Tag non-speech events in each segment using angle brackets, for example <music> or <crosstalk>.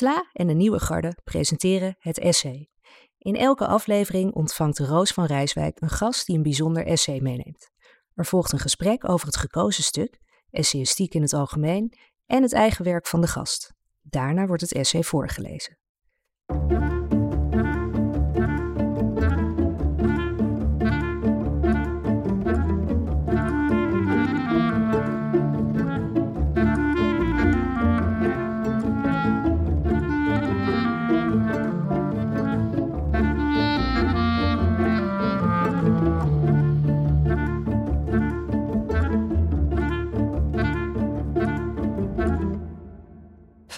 Sla en de Nieuwe Garde presenteren het essay. In elke aflevering ontvangt Roos van Rijswijk een gast die een bijzonder essay meeneemt. Er volgt een gesprek over het gekozen stuk, essayistiek in het algemeen en het eigen werk van de gast. Daarna wordt het essay voorgelezen.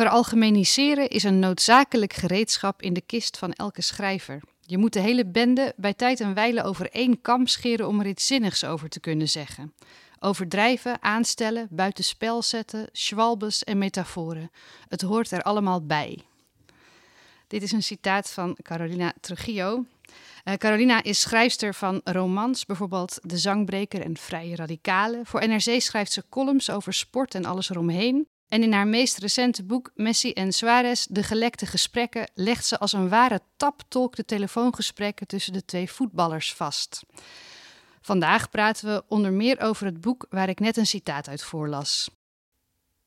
Veralgemeniseren is een noodzakelijk gereedschap in de kist van elke schrijver. Je moet de hele bende bij tijd en wijle over één kam scheren om er iets zinnigs over te kunnen zeggen. Overdrijven, aanstellen, buitenspel zetten, schwalbes en metaforen. Het hoort er allemaal bij. Dit is een citaat van Carolina Trujillo. Uh, Carolina is schrijfster van romans, bijvoorbeeld De Zangbreker en Vrije Radicalen. Voor NRC schrijft ze columns over sport en alles eromheen. En in haar meest recente boek Messi en Suarez, De gelekte gesprekken, legt ze als een ware taptolk de telefoongesprekken tussen de twee voetballers vast. Vandaag praten we onder meer over het boek waar ik net een citaat uit voorlas.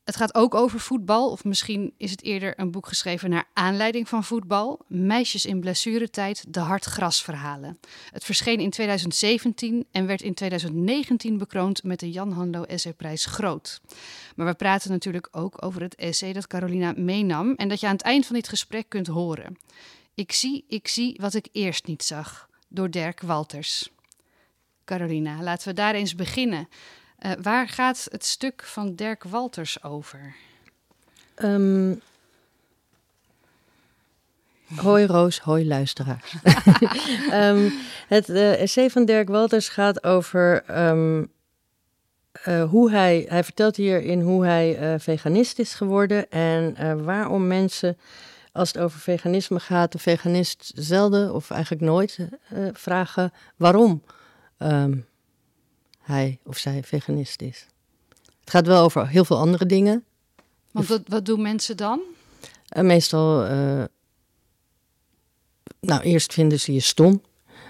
Het gaat ook over voetbal, of misschien is het eerder een boek geschreven naar aanleiding van voetbal. Meisjes in blessuretijd, de hartgrasverhalen. Het verscheen in 2017 en werd in 2019 bekroond met de Jan Hanlo Essayprijs Groot. Maar we praten natuurlijk ook over het essay dat Carolina meenam en dat je aan het eind van dit gesprek kunt horen. Ik zie, ik zie wat ik eerst niet zag, door Dirk Walters. Carolina, laten we daar eens beginnen. Uh, waar gaat het stuk van Dirk Walters over? Um, hoi Roos, hoi luisteraars. um, <laughs> het uh, essay van Dirk Walters gaat over um, uh, hoe hij, hij vertelt hierin hoe hij veganist is geworden en waarom mensen, als het over veganisme gaat, de veganist zelden of eigenlijk nooit vragen waarom. Um, hij of zij veganist is. Het gaat wel over heel veel andere dingen. Want wat, wat doen mensen dan? Uh, meestal, uh, nou eerst vinden ze je stom.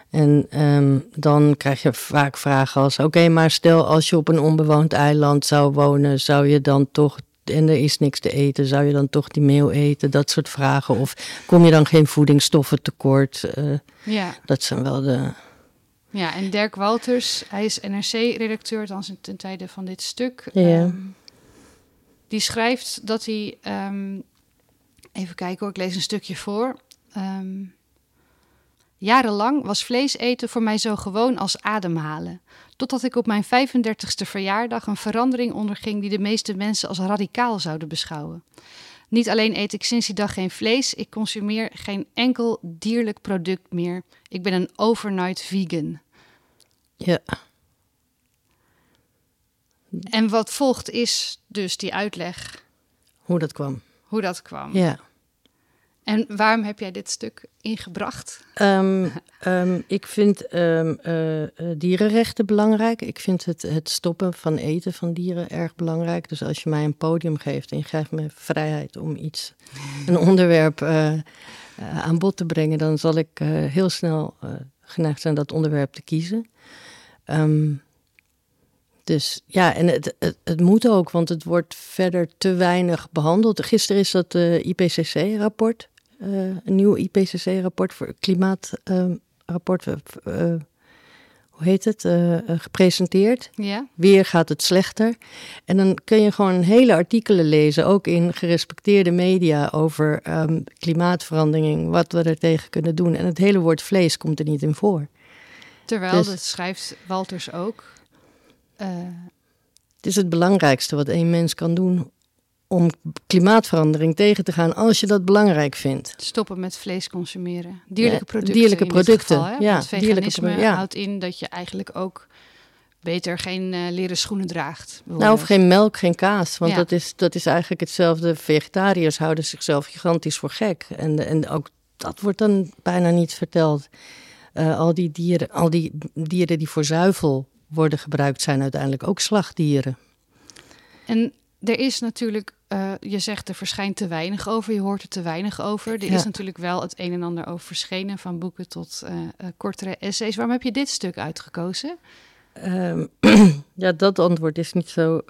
En um, dan krijg je vaak vragen als: Oké, maar stel als je op een onbewoond eiland zou wonen, zou je dan toch, en er is niks te eten, zou je dan toch die meel eten? Dat soort vragen. Of kom je dan geen voedingsstoffen tekort? Uh, ja. Dat zijn wel de, ja, en Dirk Walters, hij is NRC-redacteur, dan ten tijde van dit stuk. Ja. Um, die schrijft dat hij, um, even kijken hoor, ik lees een stukje voor. Um, jarenlang was vlees eten voor mij zo gewoon als ademhalen. Totdat ik op mijn 35ste verjaardag een verandering onderging die de meeste mensen als radicaal zouden beschouwen. Niet alleen eet ik sinds die dag geen vlees, ik consumeer geen enkel dierlijk product meer. Ik ben een overnight vegan. Ja. En wat volgt is dus die uitleg. Hoe dat kwam. Hoe dat kwam. Ja. En waarom heb jij dit stuk ingebracht? Um, um, ik vind um, uh, dierenrechten belangrijk. Ik vind het, het stoppen van eten van dieren erg belangrijk. Dus als je mij een podium geeft en je geeft me vrijheid om iets, een onderwerp uh, uh, aan bod te brengen, dan zal ik heel snel geneigd zijn dat onderwerp te kiezen. Um, dus ja, en het, het, het, moet ook, want het wordt verder te weinig behandeld. Gisteren is dat uh, IPCC-rapport, uh, een nieuw IPCC-rapport voor klimaatrapport, uh, hoe heet het, gepresenteerd. Ja. Weer gaat het slechter. En dan kun je gewoon hele artikelen lezen, ook in gerespecteerde media, over um, klimaatverandering, wat we er tegen kunnen doen. En het hele woord vlees komt er niet in voor. Terwijl, dus, dat schrijft Walters ook. Uh... Het is het belangrijkste wat één mens kan doen om klimaatverandering tegen te gaan als je dat belangrijk vindt. Stoppen met vlees consumeren. Dierlijke producten. Dierlijke producten. Geval, ja, Want veganisme ja. houdt in dat je eigenlijk ook beter geen uh, leren schoenen draagt. Nou, of geen melk, geen kaas. Want ja. dat, is, dat is eigenlijk hetzelfde. Vegetariërs houden zichzelf gigantisch voor gek. En, en ook dat wordt dan bijna niet verteld. Uh, al, die dieren, al die dieren die voor zuivel worden gebruikt, zijn uiteindelijk ook slachtdieren. En er is natuurlijk, uh, je zegt er verschijnt te weinig over, je hoort er te weinig over. Er is natuurlijk wel het een en ander over verschenen, van boeken tot uh, kortere essays. Waarom heb je dit stuk uitgekozen? Um, <clears throat> ja, dat antwoord is niet zo.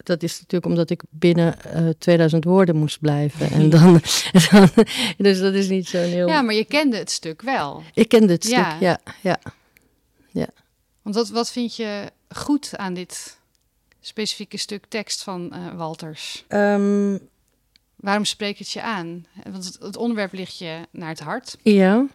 Uh, dat is natuurlijk omdat ik binnen 2000 woorden moest blijven. En dan, <laughs> dan, dus dat is niet zo heel. Ja, maar je kende het stuk wel. Ik kende het stuk, ja. ja, ja. Want wat, wat vind je goed aan dit specifieke stuk tekst van uh, Walters? Um, Waarom spreekt het je aan? Want het, het, onderwerp ligt je naar het hart. Ja.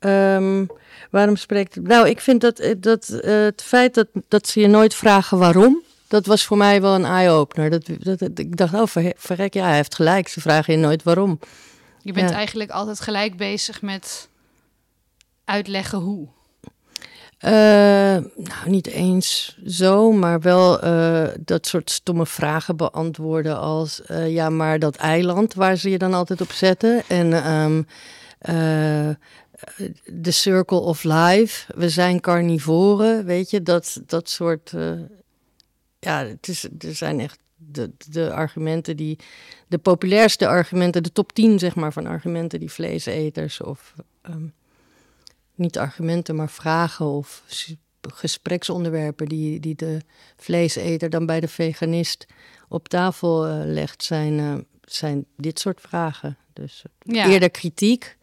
Um, waarom spreekt het? Nou, ik vind dat, eh, dat uh, het feit dat, dat ze je nooit vragen waarom, dat was voor mij wel een eye-opener. Dat, dat, dat, ik dacht, oh ver, verrek, ja, hij heeft gelijk. Ze vragen je nooit waarom. Je bent ja. eigenlijk altijd gelijk bezig met uitleggen hoe. Uh, nou, niet eens zo, maar wel uh, dat soort stomme vragen beantwoorden als... Uh, ja, maar dat eiland waar ze je dan altijd op zetten. En um, the circle of life, we zijn carnivoren, weet je. Dat, dat soort... ja, het is, er zijn echt de, de argumenten die... De populairste argumenten, de top 10 zeg maar van argumenten die vleeseters of... Um, niet argumenten, maar vragen of gespreksonderwerpen die, die de vleeseter dan bij de veganist op tafel uh, legt, zijn, uh, zijn dit soort vragen. Dus ja. eerder kritiek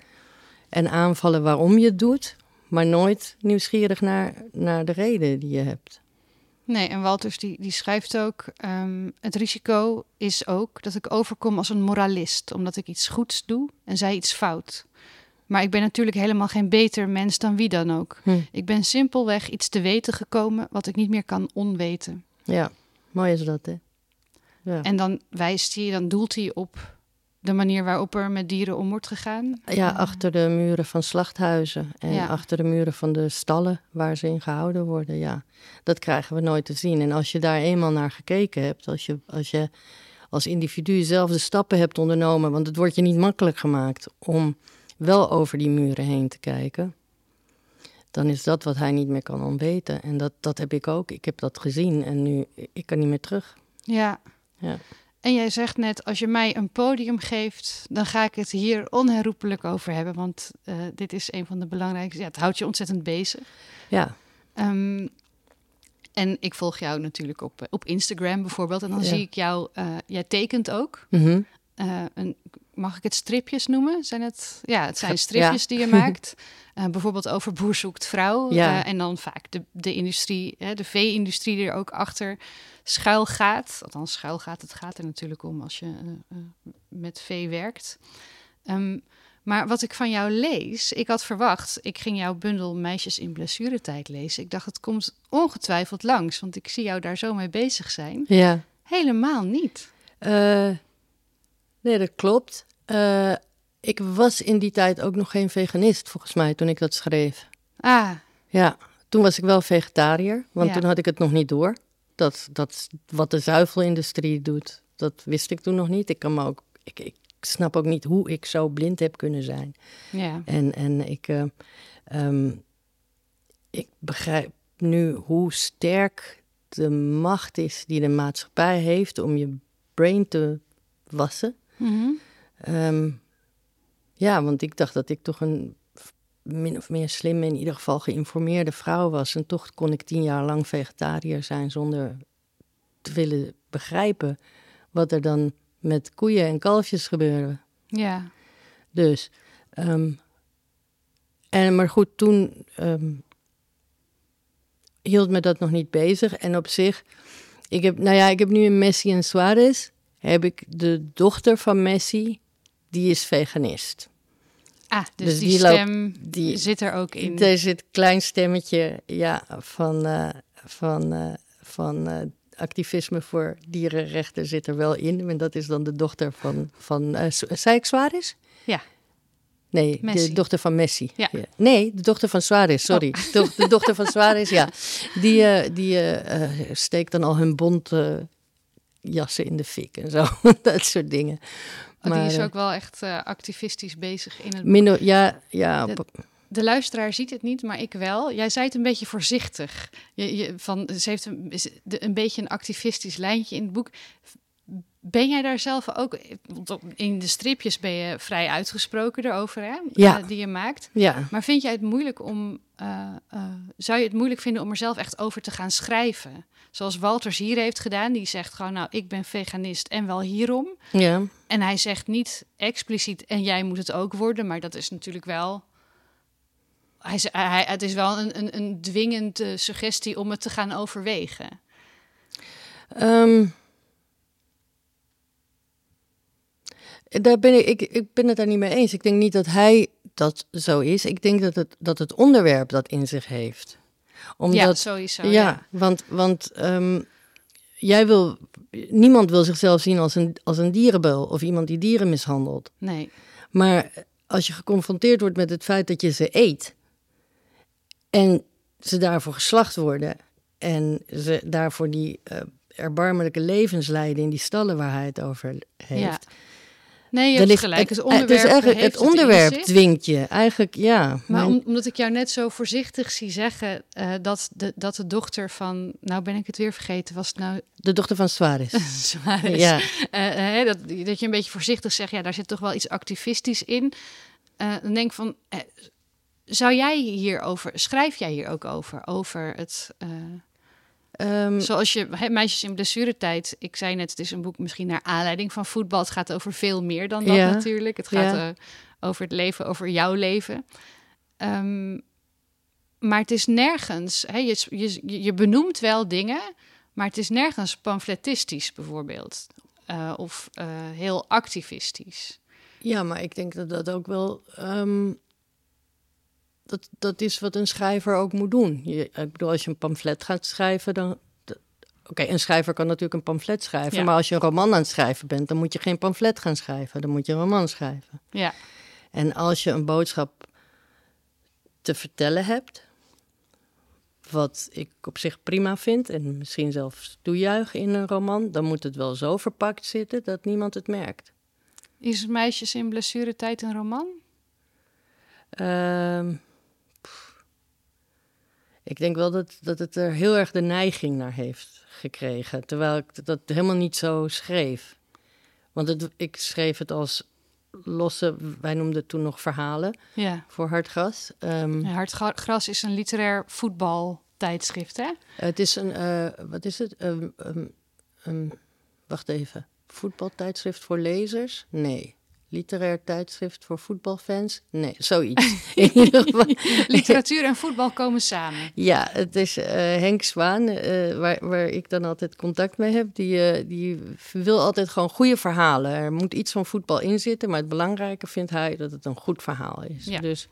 en aanvallen waarom je het doet, maar nooit nieuwsgierig naar, naar de reden die je hebt. Nee, en Walters die, die schrijft ook: um, Het risico is ook dat ik overkom als een moralist, omdat ik iets goeds doe en zij iets fout. Maar ik ben natuurlijk helemaal geen beter mens dan wie dan ook. Hm. Ik ben simpelweg iets te weten gekomen wat ik niet meer kan onweten. Ja, mooi is dat, hè? Ja. En dan wijst hij, dan doelt hij op de manier waarop er met dieren om wordt gegaan. Ja, achter de muren van slachthuizen en ja. achter de muren van de stallen waar ze in gehouden worden. Ja, dat krijgen we nooit te zien. En als je daar eenmaal naar gekeken hebt, als je als, je als individu zelf de stappen hebt ondernomen, want het wordt je niet makkelijk gemaakt om wel over die muren heen te kijken, dan is dat wat hij niet meer kan ontweten. En dat, dat heb ik ook. Ik heb dat gezien en nu, ik kan niet meer terug. Ja. ja. En jij zegt net, als je mij een podium geeft, dan ga ik het hier onherroepelijk over hebben. Want uh, dit is een van de belangrijkste. Ja, het houdt je ontzettend bezig. Ja. Um, en ik volg jou natuurlijk op, op Instagram bijvoorbeeld. En dan Ja. zie ik jou, uh, jij tekent ook. Uh, een, mag ik het stripjes noemen? Zijn het? Ja, het zijn Ja. stripjes die je <laughs> maakt. Uh, bijvoorbeeld over boer zoekt vrouw. Ja. Uh, en dan vaak de, de industrie, hè, de vee-industrie die er ook achter schuil gaat. Althans, schuil gaat. Het gaat er natuurlijk om als je uh, uh, met vee werkt. Um, maar wat ik van jou lees, ik had verwacht, ik ging jouw bundel Meisjes in blessuretijd lezen. Ik dacht, het komt ongetwijfeld langs, want ik zie jou daar zo mee bezig zijn. Ja. Helemaal niet. Eh, nee, dat klopt. Eh, ik was in die tijd ook nog geen veganist, volgens mij, toen ik dat schreef. Ah, Ja, toen was ik wel vegetariër, want Ja. toen had ik het nog niet door. Dat, dat wat de zuivelindustrie doet, dat wist ik toen nog niet. Ik kan me ook, ik, ik snap ook niet hoe ik zo blind heb kunnen zijn. ja. En, en ik, eh, ehm, ik begrijp nu hoe sterk de macht is die de maatschappij heeft om je brain te wassen. Mhm. Ehm, ja, want ik dacht dat ik toch een min of meer slimme, in ieder geval geïnformeerde vrouw was. En toch kon ik tien jaar lang vegetariër zijn zonder te willen begrijpen wat er dan met koeien en kalfjes gebeurde. ja. Dus, ehm, en, maar goed, toen ehm, hield me dat nog niet bezig. En op zich, ik heb, nou ja, ik heb nu in Messi en Suarez, heb ik de dochter van Messi, die is veganist. Ah, dus, Dus die, die loopt- stem die- zit er ook in. Er zit een klein stemmetje ja, van, eh, van, eh, van eh, activisme voor dierenrechten zit er wel in. En dat is dan de dochter van, van zei ik Suarez? Ja. Nee, Messi. de dochter van Messi. Ja. Nee, de dochter van Suarez, sorry. Oh. De, de dochter van Suarez, ja. <laughs> Die, die steekt dan al hun bont jassen in de fik en zo. <laughs> dat soort dingen. Oh, die is eh, ook wel echt eh, activistisch bezig in het minder, ja, ja, De luisteraar ziet het niet, maar ik wel. Jij zei het een beetje voorzichtig. Je, je, van, ze heeft een, een beetje een activistisch lijntje in het boek. Ben jij daar zelf ook... In de stripjes ben je vrij uitgesproken erover, hè? Ja. Eh, die je maakt. Ja. Maar vind jij het moeilijk om... zou je het moeilijk vinden om er zelf echt over te gaan schrijven? Zoals Walters hier heeft gedaan. Die zegt gewoon, nou, ik ben veganist en wel hierom. Ja. En hij zegt niet expliciet, en jij moet het ook worden. Maar dat is natuurlijk wel... Hij, hij, het is wel een, een, een dwingende suggestie om het te gaan overwegen. Ehm, daar ben ik, ik, ik ben het daar niet mee eens. Ik denk niet dat hij dat zo is. Ik denk dat het, dat het onderwerp dat in zich heeft. Omdat, ja, sowieso. ja, ja. want, want ehm, jij wil, niemand wil zichzelf zien als een, als een dierenbeul of iemand die dieren mishandelt. Nee. Maar als je geconfronteerd wordt met het feit dat je ze eet en ze daarvoor geslacht worden en ze daarvoor die eh, erbarmelijke levens leiden in die stallen waar hij het over heeft. Ja. Nee, je hebt ligt- gelijk. Het, het, onderwerp het eigenlijk het onderwerp zich. dwingt je eigenlijk, ja. Maar om- omdat ik jou net zo voorzichtig zie zeggen eh, dat, de, dat de dochter van... Nou ben ik het weer vergeten. Was het nou de dochter van Suarez. <laughs> is? ja. Eh, dat, dat je een beetje voorzichtig zegt... Ja, daar zit toch wel iets activistisch in. Eh, dan denk ik van... eh, zou jij hierover... Schrijf jij hier ook over? Over het... eh, Ehm, Zoals je Meisjes in blessuretijd, ik zei net, het is een boek misschien naar aanleiding van voetbal. Het gaat over veel meer dan dat Ja. natuurlijk. Het gaat Ja. eh, over het leven, over jouw leven. Ehm, maar het is nergens, je, je, je benoemt wel dingen, maar het is nergens pamfletistisch bijvoorbeeld. Eh, of eh, heel activistisch. Ja, maar ik denk dat dat ook wel. ehm, dat, dat is wat een schrijver ook moet doen. Je, ik bedoel, als je een pamflet gaat schrijven, dan. Oké, een schrijver kan natuurlijk een pamflet schrijven. Ja. Maar als je een roman aan het schrijven bent, dan moet je geen pamflet gaan schrijven. Dan moet je een roman schrijven. Ja, En als je een boodschap te vertellen hebt, wat ik op zich prima vind en misschien zelfs toejuich in een roman, dan moet het wel zo verpakt zitten dat niemand het merkt. is Meisjes in blessuretijd een roman? Ehm. Ik denk wel dat, dat het er heel erg de neiging naar heeft gekregen. Terwijl ik dat helemaal niet zo schreef. Want het, ik schreef het als losse, wij noemden het toen nog verhalen Ja. voor Hartgras. Ja, Hartgras is een literair voetbaltijdschrift, hè? Het is een, eh, wat is het? Ehm, wacht even. Voetbaltijdschrift voor lezers? Nee. Literair tijdschrift voor voetbalfans? Nee, zoiets. <laughs> Literatuur en voetbal komen samen. Ja, het is eh, Henk Zwaan, eh, waar, waar ik dan altijd contact mee heb. Die, eh, die wil altijd gewoon goede verhalen. Er moet iets van voetbal in zitten, maar het belangrijke vindt hij dat het een goed verhaal is. Ja. Dus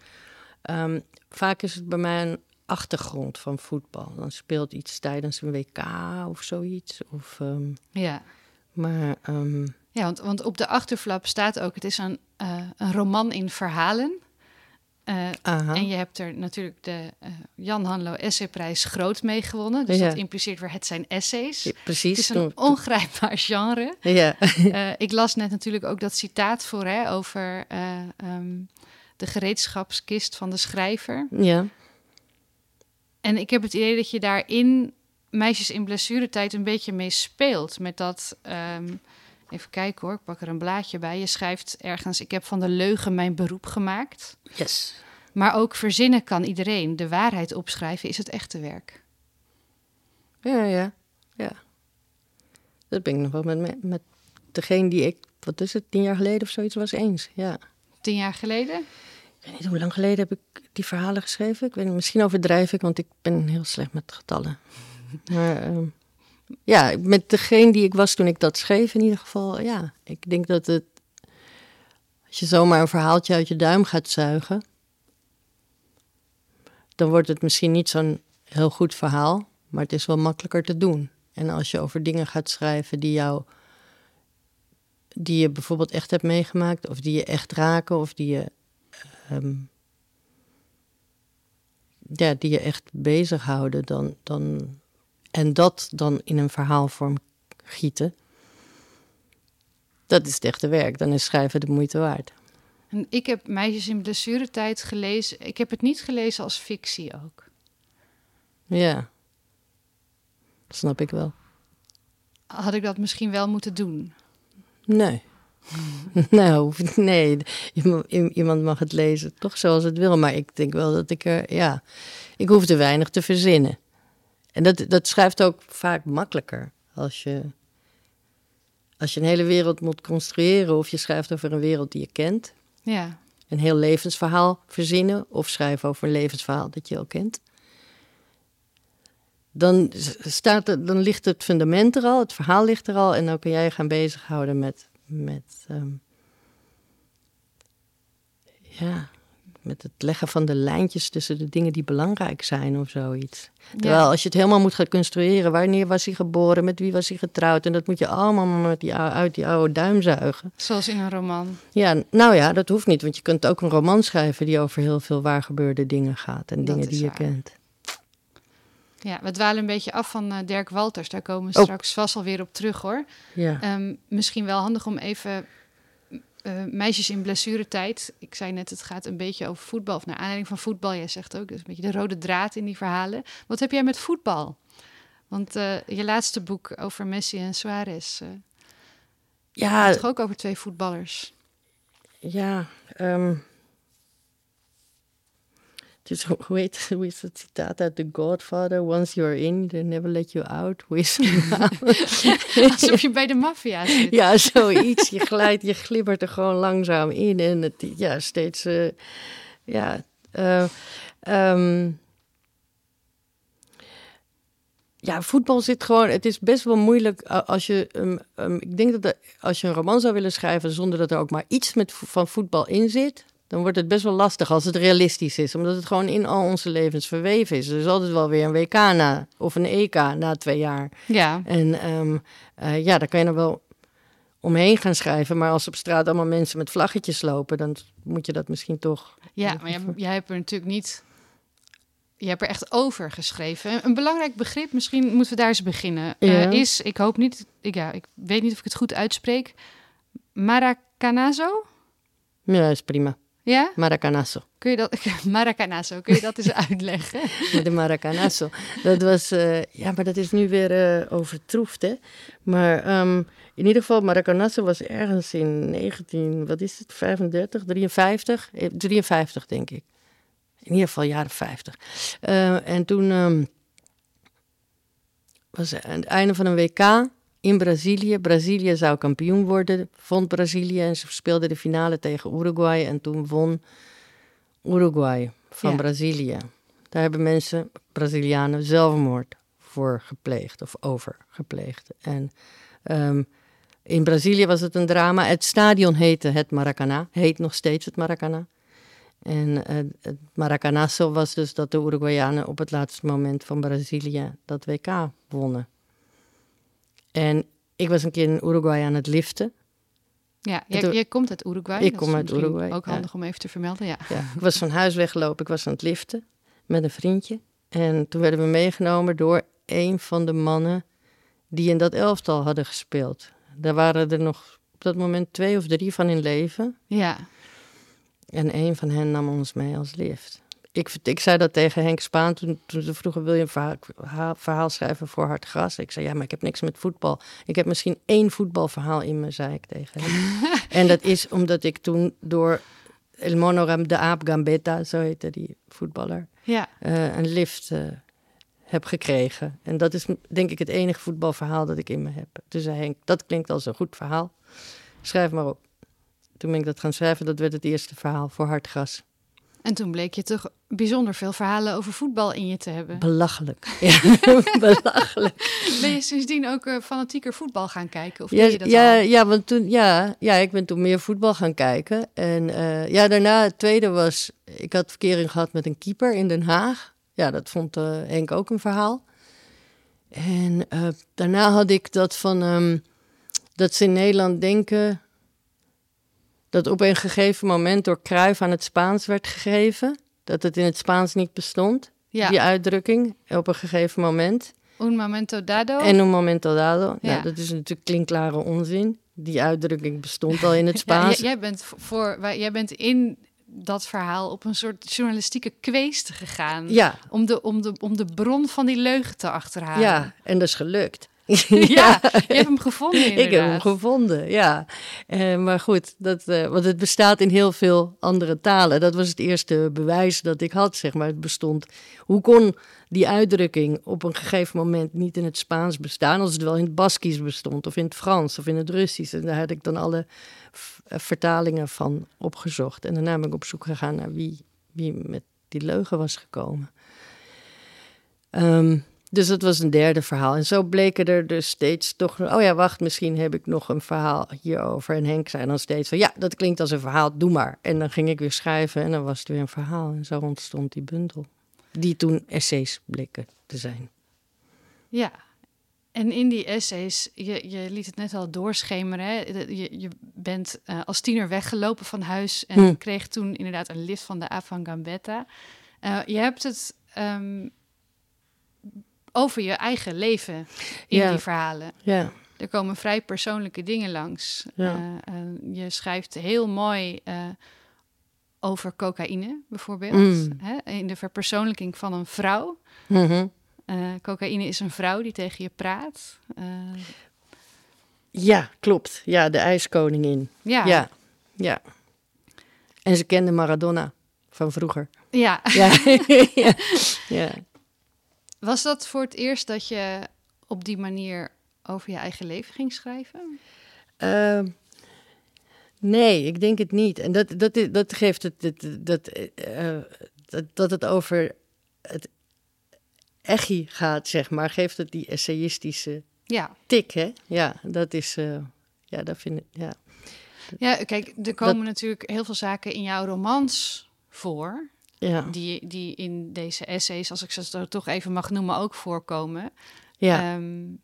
ehm, vaak is het bij mij een achtergrond van voetbal. Dan speelt iets tijdens een WK of zoiets. Of, ehm, Ja, maar ehm, ja want, want op de achterflap staat ook... het is een, eh, een roman in verhalen. Aha. en je hebt er natuurlijk de eh, Jan Hanlo Essayprijs groot mee gewonnen. Dus Ja. dat impliceert weer, het zijn essays. Ja, Het precies. is een ongrijpbaar genre. ja. <laughs> Ik las net natuurlijk ook dat citaat voor hè, over eh, ehm, de gereedschapskist van de schrijver. ja. En ik heb het idee dat je daarin meisjes in blessuretijd een beetje mee speelt. Met dat, ehm, even kijken hoor, ik pak er een blaadje bij. Je schrijft ergens, ik heb van de leugen mijn beroep gemaakt. Yes. Maar ook verzinnen kan iedereen. De waarheid opschrijven is het echte werk. Ja, ja, ja. Dat ben ik nog wel met, me- met degene die ik, wat is het, tien jaar geleden of zoiets was eens. Ja. Tien jaar geleden? Ik weet niet hoe lang geleden heb ik die verhalen geschreven. Ik weet niet, misschien overdrijf ik, want ik ben heel slecht met getallen. <laughs> Maar ehm, ja, met degene die ik was toen ik dat schreef in ieder geval, ja. Ik denk dat het, als je zomaar een verhaaltje uit je duim gaat zuigen, dan wordt het misschien niet zo'n heel goed verhaal, maar het is wel makkelijker te doen. En als je over dingen gaat schrijven die jou, die je bijvoorbeeld echt hebt meegemaakt, of die je echt raken, of die je, ehm, ja, die je echt bezighouden, dan, dan, en dat dan in een verhaalvorm gieten, dat is het echte werk. Dan is schrijven de moeite waard. En ik heb Meisjes in blessuretijd gelezen. Ik heb het niet gelezen als fictie ook. Ja, snap ik wel. Had ik dat misschien wel moeten doen? Nee. <laughs> nou, nee. Iemand mag het lezen toch zoals het wil. Maar ik denk wel dat ik er, ja, ik hoef te weinig te verzinnen. En dat, dat schrijft ook vaak makkelijker als je, als je een hele wereld moet construeren of je schrijft over een wereld die je kent. Ja. Een heel levensverhaal verzinnen of schrijven over een levensverhaal dat je al kent. Dan, staat er, dan ligt het fundament er al, het verhaal ligt er al en dan kun jij gaan bezighouden met, met ehm, ja, met het leggen van de lijntjes tussen de dingen die belangrijk zijn of zoiets. Terwijl als je het helemaal moet gaan construeren, wanneer was hij geboren, met wie was hij getrouwd, en dat moet je allemaal met die, uit die oude duim zuigen. Zoals in een roman. Ja, nou ja, dat hoeft niet, want je kunt ook een roman schrijven die over heel veel waar gebeurde dingen gaat en dingen die je kent. Ja, we dwalen een beetje af van uh, Dirk Walters. Daar komen we oh. straks vast alweer op terug hoor. Ja. Ehm, misschien wel handig om even uh, meisjes in blessuretijd. Ik zei net, het gaat een beetje over voetbal. Of naar aanleiding van voetbal. Jij zegt ook, dus een beetje de rode draad in die verhalen. Wat heb jij met voetbal? Want uh, je laatste boek over Messi en Suarez. Uh, ja. Het ook over twee voetballers. Ja, um, dus hoe, heet, <laughs> hoe is het citaat uit The Godfather? Once you're in, they never let you out. Hoe is <laughs> Alsof je bij de maffia zit. <laughs> Ja, zoiets. Je glijdt, je glibbert er gewoon langzaam in. En het, ja, steeds... Uh, ja, uh, um, ja, voetbal zit gewoon. Het is best wel moeilijk als je. Um, um, ik denk dat als je een roman zou willen schrijven zonder dat er ook maar iets met, van voetbal in zit, dan wordt het best wel lastig als het realistisch is. Omdat het gewoon in al onze levens verweven is. Er is altijd wel weer een WK na, of een EK na twee jaar. Ja. En um, uh, ja, daar kan je er wel omheen gaan schrijven. Maar als op straat allemaal mensen met vlaggetjes lopen, dan moet je dat misschien toch... Ja, maar jij, jij hebt er natuurlijk niet... Je hebt er echt over geschreven. Een belangrijk begrip, misschien moeten we daar eens beginnen, ja. uh, is, ik hoop niet, ik, ja, ik weet niet of ik het goed uitspreek, Maracanazo? Ja, is prima. Ja? Maracanazo. Kun je dat, <laughs> Maracanazo, kun je dat eens <laughs> uitleggen? De Maracanazo. Dat was, uh, ja, maar dat is nu weer uh, overtroefd, hè. Maar um, in ieder geval, Maracanazo was ergens in 19, wat is het, 35, 53? 53, denk ik. In ieder geval jaren 50. Uh, en toen um, was het het einde van een WK in Brazilië. Brazilië zou kampioen worden, vond Brazilië. En ze speelden de finale tegen Uruguay. En toen won Uruguay van Brazilië. Daar hebben mensen, Brazilianen, zelfmoord voor gepleegd of over gepleegd. En um, in Brazilië was het een drama. Het stadion heette het Maracanã, heet nog steeds het Maracanã. En uh, het Maracanazo was dus dat de Uruguayanen op het laatste moment van Brazilië dat WK wonnen. En ik was een keer in Uruguay aan het liften. Ja, jij, komt uit Uruguay. Ik kom uit Uruguay. Ook handig om even te vermelden, ja. ja. Ik was van huis weggelopen, ik was aan het liften met een vriendje. En toen werden we meegenomen door een van de mannen die in dat elftal hadden gespeeld. Daar waren er nog op dat moment twee of drie van in leven. Ja. En een van hen nam ons mee als lift ik, ik zei dat tegen Henk Spaan toen, toen ze vroegen: wil je een verhaal, verhaal, schrijven voor Hard Gras? Ik zei: ja, maar ik heb niks met voetbal. Ik heb misschien één voetbalverhaal in me, zei ik tegen hem. <laughs> en dat is omdat ik toen door El Monoram de Aap Gambetta, zo heette die voetballer, ja. Uh, een lift uh, heb gekregen. En dat is denk ik het enige voetbalverhaal dat ik in me heb. Toen zei Henk: dat klinkt als een goed verhaal. Schrijf maar op. Toen ben ik dat gaan schrijven. Dat werd het eerste verhaal voor Hartgras. En toen bleek je toch bijzonder veel verhalen over voetbal in je te hebben. Belachelijk. <laughs> Ja, <laughs> belachelijk. Ben je sindsdien ook uh, fanatieker voetbal gaan kijken? Of ja, je dat ja, al? ja, want toen, ja, ja, ik ben toen meer voetbal gaan kijken. En uh, ja, daarna, het tweede was, ik had verkering gehad met een keeper in Den Haag. Ja, dat vond uh, Henk ook een verhaal. En daarna had ik dat van, um, dat ze in Nederland denken dat op een gegeven moment door Kruif aan het Spaans werd gegeven. Dat het in het Spaans niet bestond, ja. die uitdrukking, op een gegeven moment. Un momento dado. En un momento dado. Ja. Nou, dat is natuurlijk klinklare onzin. Die uitdrukking bestond al in het <laughs> Spaans. Ja, jij, bent voor, jij bent in dat verhaal op een soort journalistieke kweest gegaan. Ja. Om de, om, de, om de bron van die leugen te achterhalen. Ja, en dat is gelukt. <laughs> ja, je hebt hem gevonden inderdaad. Ik heb hem gevonden, ja. Eh, maar goed, dat, eh, want het bestaat in heel veel andere talen. Dat was het eerste bewijs dat ik had, zeg maar. Het bestond. Hoe kon die uitdrukking op een gegeven moment niet in het Spaans bestaan... als het wel in het Baskisch bestond, of in het Frans, of in het Russisch. En daar had ik dan alle eh, vertalingen van opgezocht. En daarna ben ik op zoek gegaan naar wie, wie met die leugen was gekomen. Um, dus dat was een derde verhaal. En zo bleken er dus steeds toch... Oh ja, wacht, misschien heb ik nog een verhaal hierover. En Henk zei dan steeds van... Ja, dat klinkt als een verhaal, doe maar. En dan ging ik weer schrijven en dan was het weer een verhaal. En zo ontstond die bundel. Die toen essays bleken te zijn. Ja, en in die essays, je, je liet het net al doorschemeren. Hè? Je, je bent uh, als tiener weggelopen van huis en hm. kreeg toen inderdaad een lift van de Avant Gambetta. Uh, je hebt het um, over je eigen leven in die verhalen. Ja. Er komen vrij persoonlijke dingen langs. Ja. Uh, je schrijft heel mooi uh, over cocaïne, bijvoorbeeld. Mm. Hè? In de verpersoonlijking van een vrouw. Mm -hmm. uh, cocaïne is een vrouw die tegen je praat. Ja, klopt. Ja, de ijskoningin. Ja. ja. Ja. En ze kende Maradona van vroeger. Ja. Ja. <laughs> ja. Was dat voor het eerst dat je op die manier over je eigen leven ging schrijven? Uh, nee, ik denk het niet. En dat, dat, dat geeft het, dat, dat, uh, dat, dat het over het echi gaat, zeg maar, geeft het die essayistische ja. tik, hè? Ja, dat is, uh, ja, dat vind ik, ja. Ja, kijk, er komen natuurlijk heel veel zaken in jouw romans voor. Ja. Die, die in deze essays, als ik ze toch even mag noemen, ook voorkomen. Ja. Um,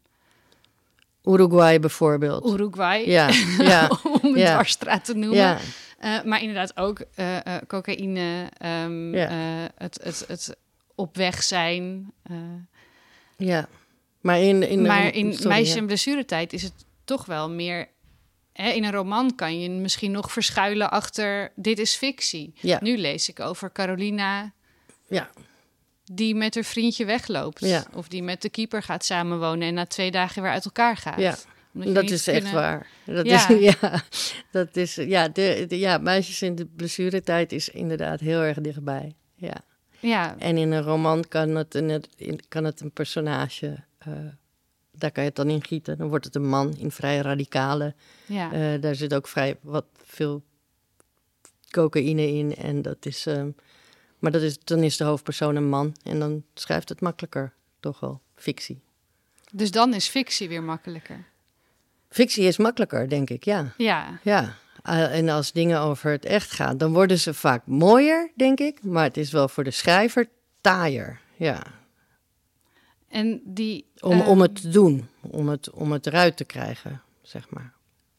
Uruguay bijvoorbeeld. Uruguay, ja. <laughs> ja. om ja. dwarsstraat te noemen. Ja. Uh, maar inderdaad ook uh, uh, cocaïne, um, ja. het, het, het op weg zijn. ja, maar in, in, maar in sorry, meisje- en blessuretijd is het toch wel meer Hè, in een roman kan je misschien nog verschuilen achter dit is fictie. Ja. Nu lees ik over Carolina ja. die met haar vriendje wegloopt. Ja. Of die met de keeper gaat samenwonen en na twee dagen weer uit elkaar gaat. Ja. Dat is echt waar. Dat ja. Is, <laughs> ja, dat is, ja, de, de, ja, meisjes in de blessuretijd is inderdaad heel erg dichtbij. Ja. ja. En in een roman kan het een, kan het een personage uh, daar kan je het dan in gieten. Dan wordt het een man in vrij radicale. Ja. Uh, daar zit ook vrij wat veel cocaïne in. En dat is, uh, maar dat is, dan is de hoofdpersoon een man. En dan schrijft het makkelijker, toch wel, fictie. Dus dan is fictie weer makkelijker? Fictie is makkelijker, denk ik, ja. Ja. Ja. Uh, en als dingen over het echt gaan, dan worden ze vaak mooier, denk ik. Maar het is wel voor de schrijver taaier, ja. En die, om, om het te doen, om het, om het eruit te krijgen, zeg maar.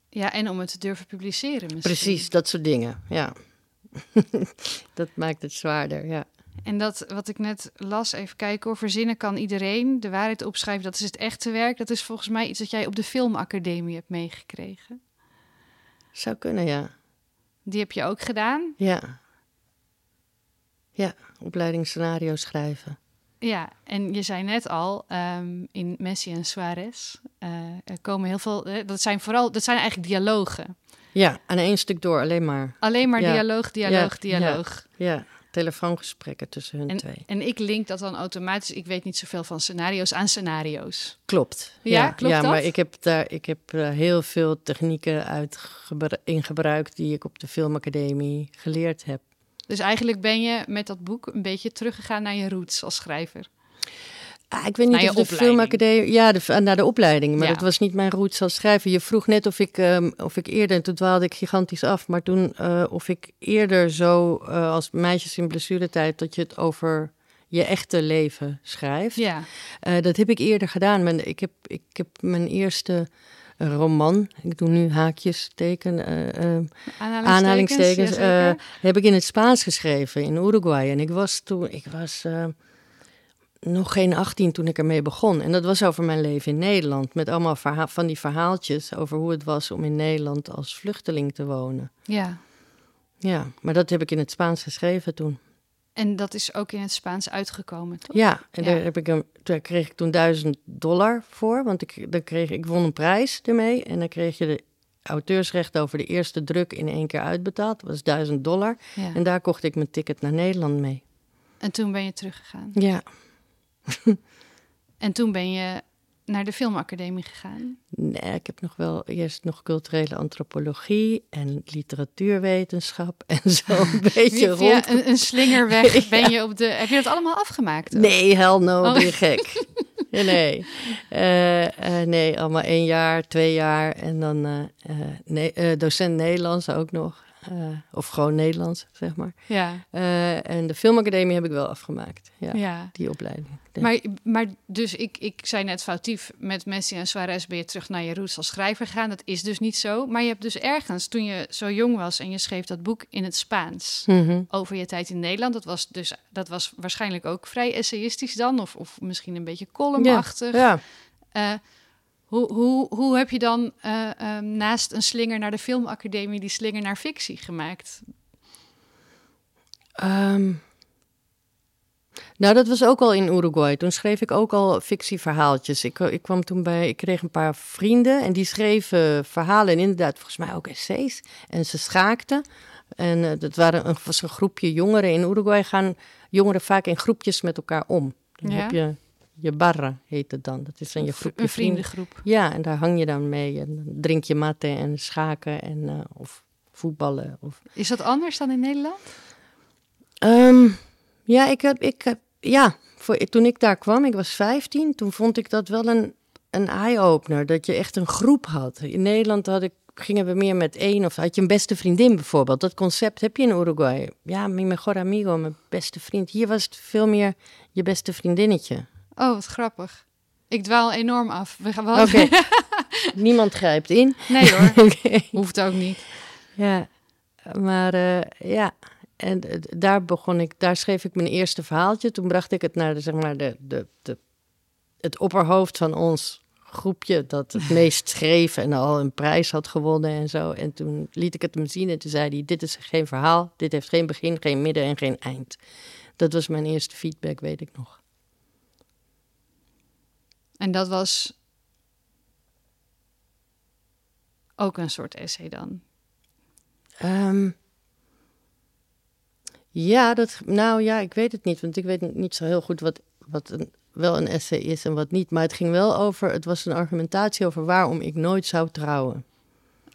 Ja, en om het te durven publiceren misschien. Precies, dat soort dingen, ja. <laughs> dat maakt het zwaarder, ja. En dat wat ik net las, even kijken hoor, verzinnen kan iedereen. De waarheid opschrijven, dat is het echte werk. Dat is volgens mij iets dat jij op de filmacademie hebt meegekregen. Zou kunnen, ja. Die heb je ook gedaan? Ja. Ja, opleiding scenario schrijven. Ja, en je zei net al, um, in Messi en Suarez uh, er komen heel veel. Uh, dat zijn vooral, dat zijn eigenlijk dialogen. Ja, aan één stuk door, alleen maar. Alleen maar ja. dialoog, dialoog, ja. dialoog. Ja. ja. telefoongesprekken tussen hun en, twee. En ik link dat dan automatisch, ik weet niet zoveel van scenario's, aan scenario's. Klopt. Ja, klopt ja, dat? maar ik heb daar ik heb uh, heel veel technieken uit in gebruikt die ik op de filmacademie geleerd heb. Dus eigenlijk ben je met dat boek een beetje teruggegaan naar je roots als schrijver. Ah, ik weet niet of de filmacademie... Ja, de, naar de opleiding. Maar ja. dat was niet mijn roots als schrijver. Je vroeg net of ik, um, of ik eerder... En toen dwaalde ik gigantisch af. Maar toen uh, of ik eerder zo uh, als meisjes in blessuretijd... dat je het over je echte leven schrijft. Ja. Uh, dat heb ik eerder gedaan. Ik heb, ik heb mijn eerste roman, ik doe nu haakjes, teken, uh, uh, aanhalingstekens, uh, heb ik in het Spaans geschreven in Uruguay. En ik was toen, ik was nog geen 18 toen ik ermee begon. En dat was over mijn leven in Nederland, met allemaal verha- van die verhaaltjes over hoe het was om in Nederland als vluchteling te wonen. Ja. Ja, maar dat heb ik in het Spaans geschreven toen. En dat is ook in het Spaans uitgekomen, toch? Ja, en Ja. Daar, heb ik een, daar kreeg ik toen 1000 dollar voor. Want ik, daar kreeg, ik won een prijs ermee. En dan kreeg je de auteursrecht over de eerste druk in één keer uitbetaald. Dat was 1000 dollar. Ja. En daar kocht ik mijn ticket naar Nederland mee. En toen ben je teruggegaan. Ja. <laughs> En toen ben je naar de filmacademie gegaan. Nee, ik heb nog wel eerst nog culturele antropologie en literatuurwetenschap <laughs> en zo een <laughs> beetje rond. een, een slingerweg <laughs> ben je op de... Heb je dat allemaal afgemaakt? ook? Nee, hell no, Oh. ben je gek. Ja, nee. Eh, eh, nee, allemaal één jaar, twee jaar en dan eh, nee, docent Nederlands ook nog. Eh, of gewoon Nederlands, zeg maar. Ja, Eh, en de filmacademie heb ik wel afgemaakt. Ja, ja. die opleiding. Ja. Maar, maar dus ik, ik zei net foutief, met Messi en Suarez ben je terug naar je roots als schrijver gegaan. Dat is dus niet zo. Maar je hebt dus ergens, toen je zo jong was en je schreef dat boek in het Spaans Mhm. over je tijd in Nederland. Dat was dus dat was waarschijnlijk ook vrij essayistisch dan, of, of misschien een beetje columnachtig. Ja. Eh, hoe, hoe, hoe heb je dan eh, ehm, naast een slinger naar de filmacademie die slinger naar fictie gemaakt? Ehm, nou, dat was ook al in Uruguay. Toen schreef ik ook al fictieverhaaltjes. Ik, ik kwam toen bij, ik kreeg een paar vrienden en die schreven verhalen en inderdaad volgens mij ook essays. En ze schaakten. En eh, dat waren een, was een groepje jongeren. In Uruguay gaan jongeren vaak in groepjes met elkaar om. Dan Ja. heb je je barra, heet het dan. Dat is dan je Een vriendengroep. Ja, en daar hang je dan mee. En dan drink je matte en schaken en, eh, of voetballen. Of Is dat anders dan in Nederland? Ehm, ja, ik heb, ik heb, ja, voor, toen ik daar kwam, ik was 15, toen vond ik dat wel een, een eye-opener. Dat je echt een groep had. In Nederland had ik, gingen we meer met één of had je een beste vriendin bijvoorbeeld. Dat concept heb je in Uruguay. Ja, mi mejor amigo, mijn beste vriend. Hier was het veel meer je beste vriendinnetje. Oh, wat grappig. Ik dwaal enorm af. We gaan wel... <laughs> Niemand grijpt in. Nee hoor, <laughs> Oké. hoeft ook niet. Ja, maar eh, ja, en eh, daar begon ik, daar schreef ik mijn eerste verhaaltje. Toen bracht ik het naar de, zeg maar, de, de, de, het opperhoofd van ons groepje dat het <laughs> meest schreef en al een prijs had gewonnen en zo. En toen liet ik het hem zien en toen zei hij, dit is geen verhaal, dit heeft geen begin, geen midden en geen eind. Dat was mijn eerste feedback, weet ik nog. En dat was ook een soort essay dan. Ehm, ja, dat, nou ja, ik weet het niet, want ik weet niet zo heel goed wat, wat een, wel een essay is en wat niet. Maar het ging wel over, het was een argumentatie over waarom ik nooit zou trouwen.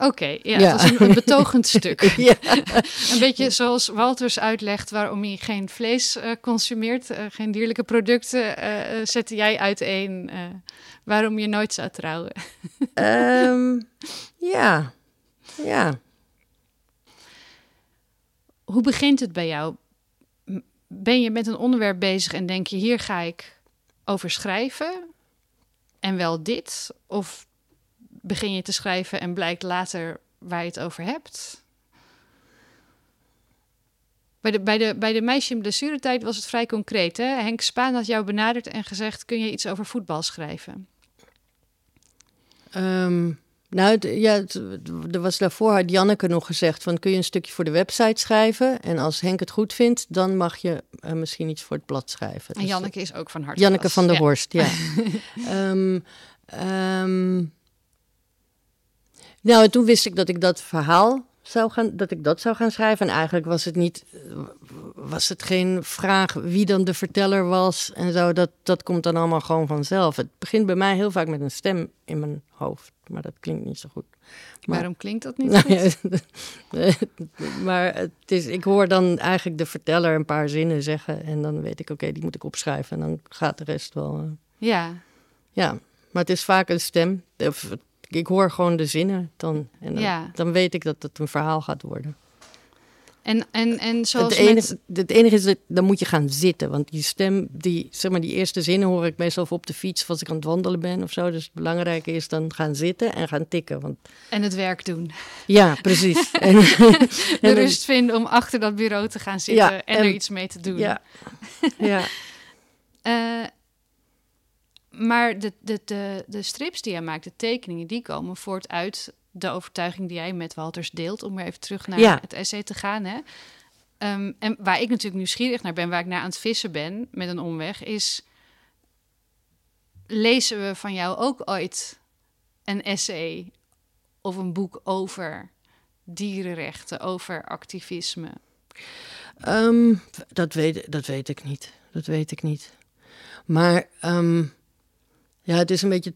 Oké, ja, was een, een betogend <laughs> stuk. ja. <laughs> Een beetje zoals Walters uitlegt waarom hij geen vlees eh, consumeert, eh, geen dierlijke producten, eh, zette jij uiteen waarom je nooit zou trouwen. <laughs> Ehm, ja, ja. Hoe begint het bij jou? Ben je met een onderwerp bezig en denk je, hier ga ik over schrijven en wel dit? Of begin je te schrijven en blijkt later waar je het over hebt? Bij de, bij de, bij de meisje in blessuretijd was het vrij concreet. Hè? Henk Spaan had jou benaderd en gezegd, kun je iets over voetbal schrijven? Ehm, nou, ja, er was daarvoor had Janneke nog gezegd van kun je een stukje voor de website schrijven en als Henk het goed vindt, dan mag je eh, misschien iets voor het blad schrijven. En Dus, Janneke is ook van harte Janneke van der Ja. Horst, ja. <laughs> Ehm, nou, en toen wist ik dat ik dat verhaal zou gaan, dat ik dat zou gaan schrijven. En eigenlijk was het niet, was het geen vraag wie dan de verteller was en zo. Dat, dat komt dan allemaal gewoon vanzelf. Het begint bij mij heel vaak met een stem in mijn hoofd, maar dat klinkt niet zo goed. Maar- Waarom klinkt dat niet <laughs> Nou goed? ja, <laughs> maar het is, ik hoor dan eigenlijk de verteller een paar zinnen zeggen en dan weet ik, oké, die moet ik opschrijven en dan gaat de rest wel. eh, Ja, ja, maar het is vaak een stem. Of, ik hoor gewoon de zinnen dan. En dan, Ja. dan weet ik dat het een verhaal gaat worden. en, en, en zoals Het met- enige, het enige is dat dan moet je gaan zitten. Want die stem, die, zeg maar, die eerste zinnen hoor ik meestal op de fiets of als ik aan het wandelen ben of zo. Dus het belangrijke is dan gaan zitten en gaan tikken. Want en het werk doen. ja, precies. <laughs> en, De en dan- rust vinden om achter dat bureau te gaan zitten Ja, en, en- er iets mee te doen. Ja, ja. <laughs> Eh, maar de, de, de, de strips die jij maakt, de tekeningen, die komen voort uit de overtuiging die jij met Walters deelt. Om weer even terug naar Ja. het essay te gaan. Hè? Ehm, en waar ik natuurlijk nieuwsgierig naar ben, waar ik naar aan het vissen ben met een omweg, is lezen we van jou ook ooit een essay of een boek over dierenrechten, over activisme? Ehm, dat, weet, dat weet ik niet. Dat weet ik niet. Maar ehm, ja, het is een beetje,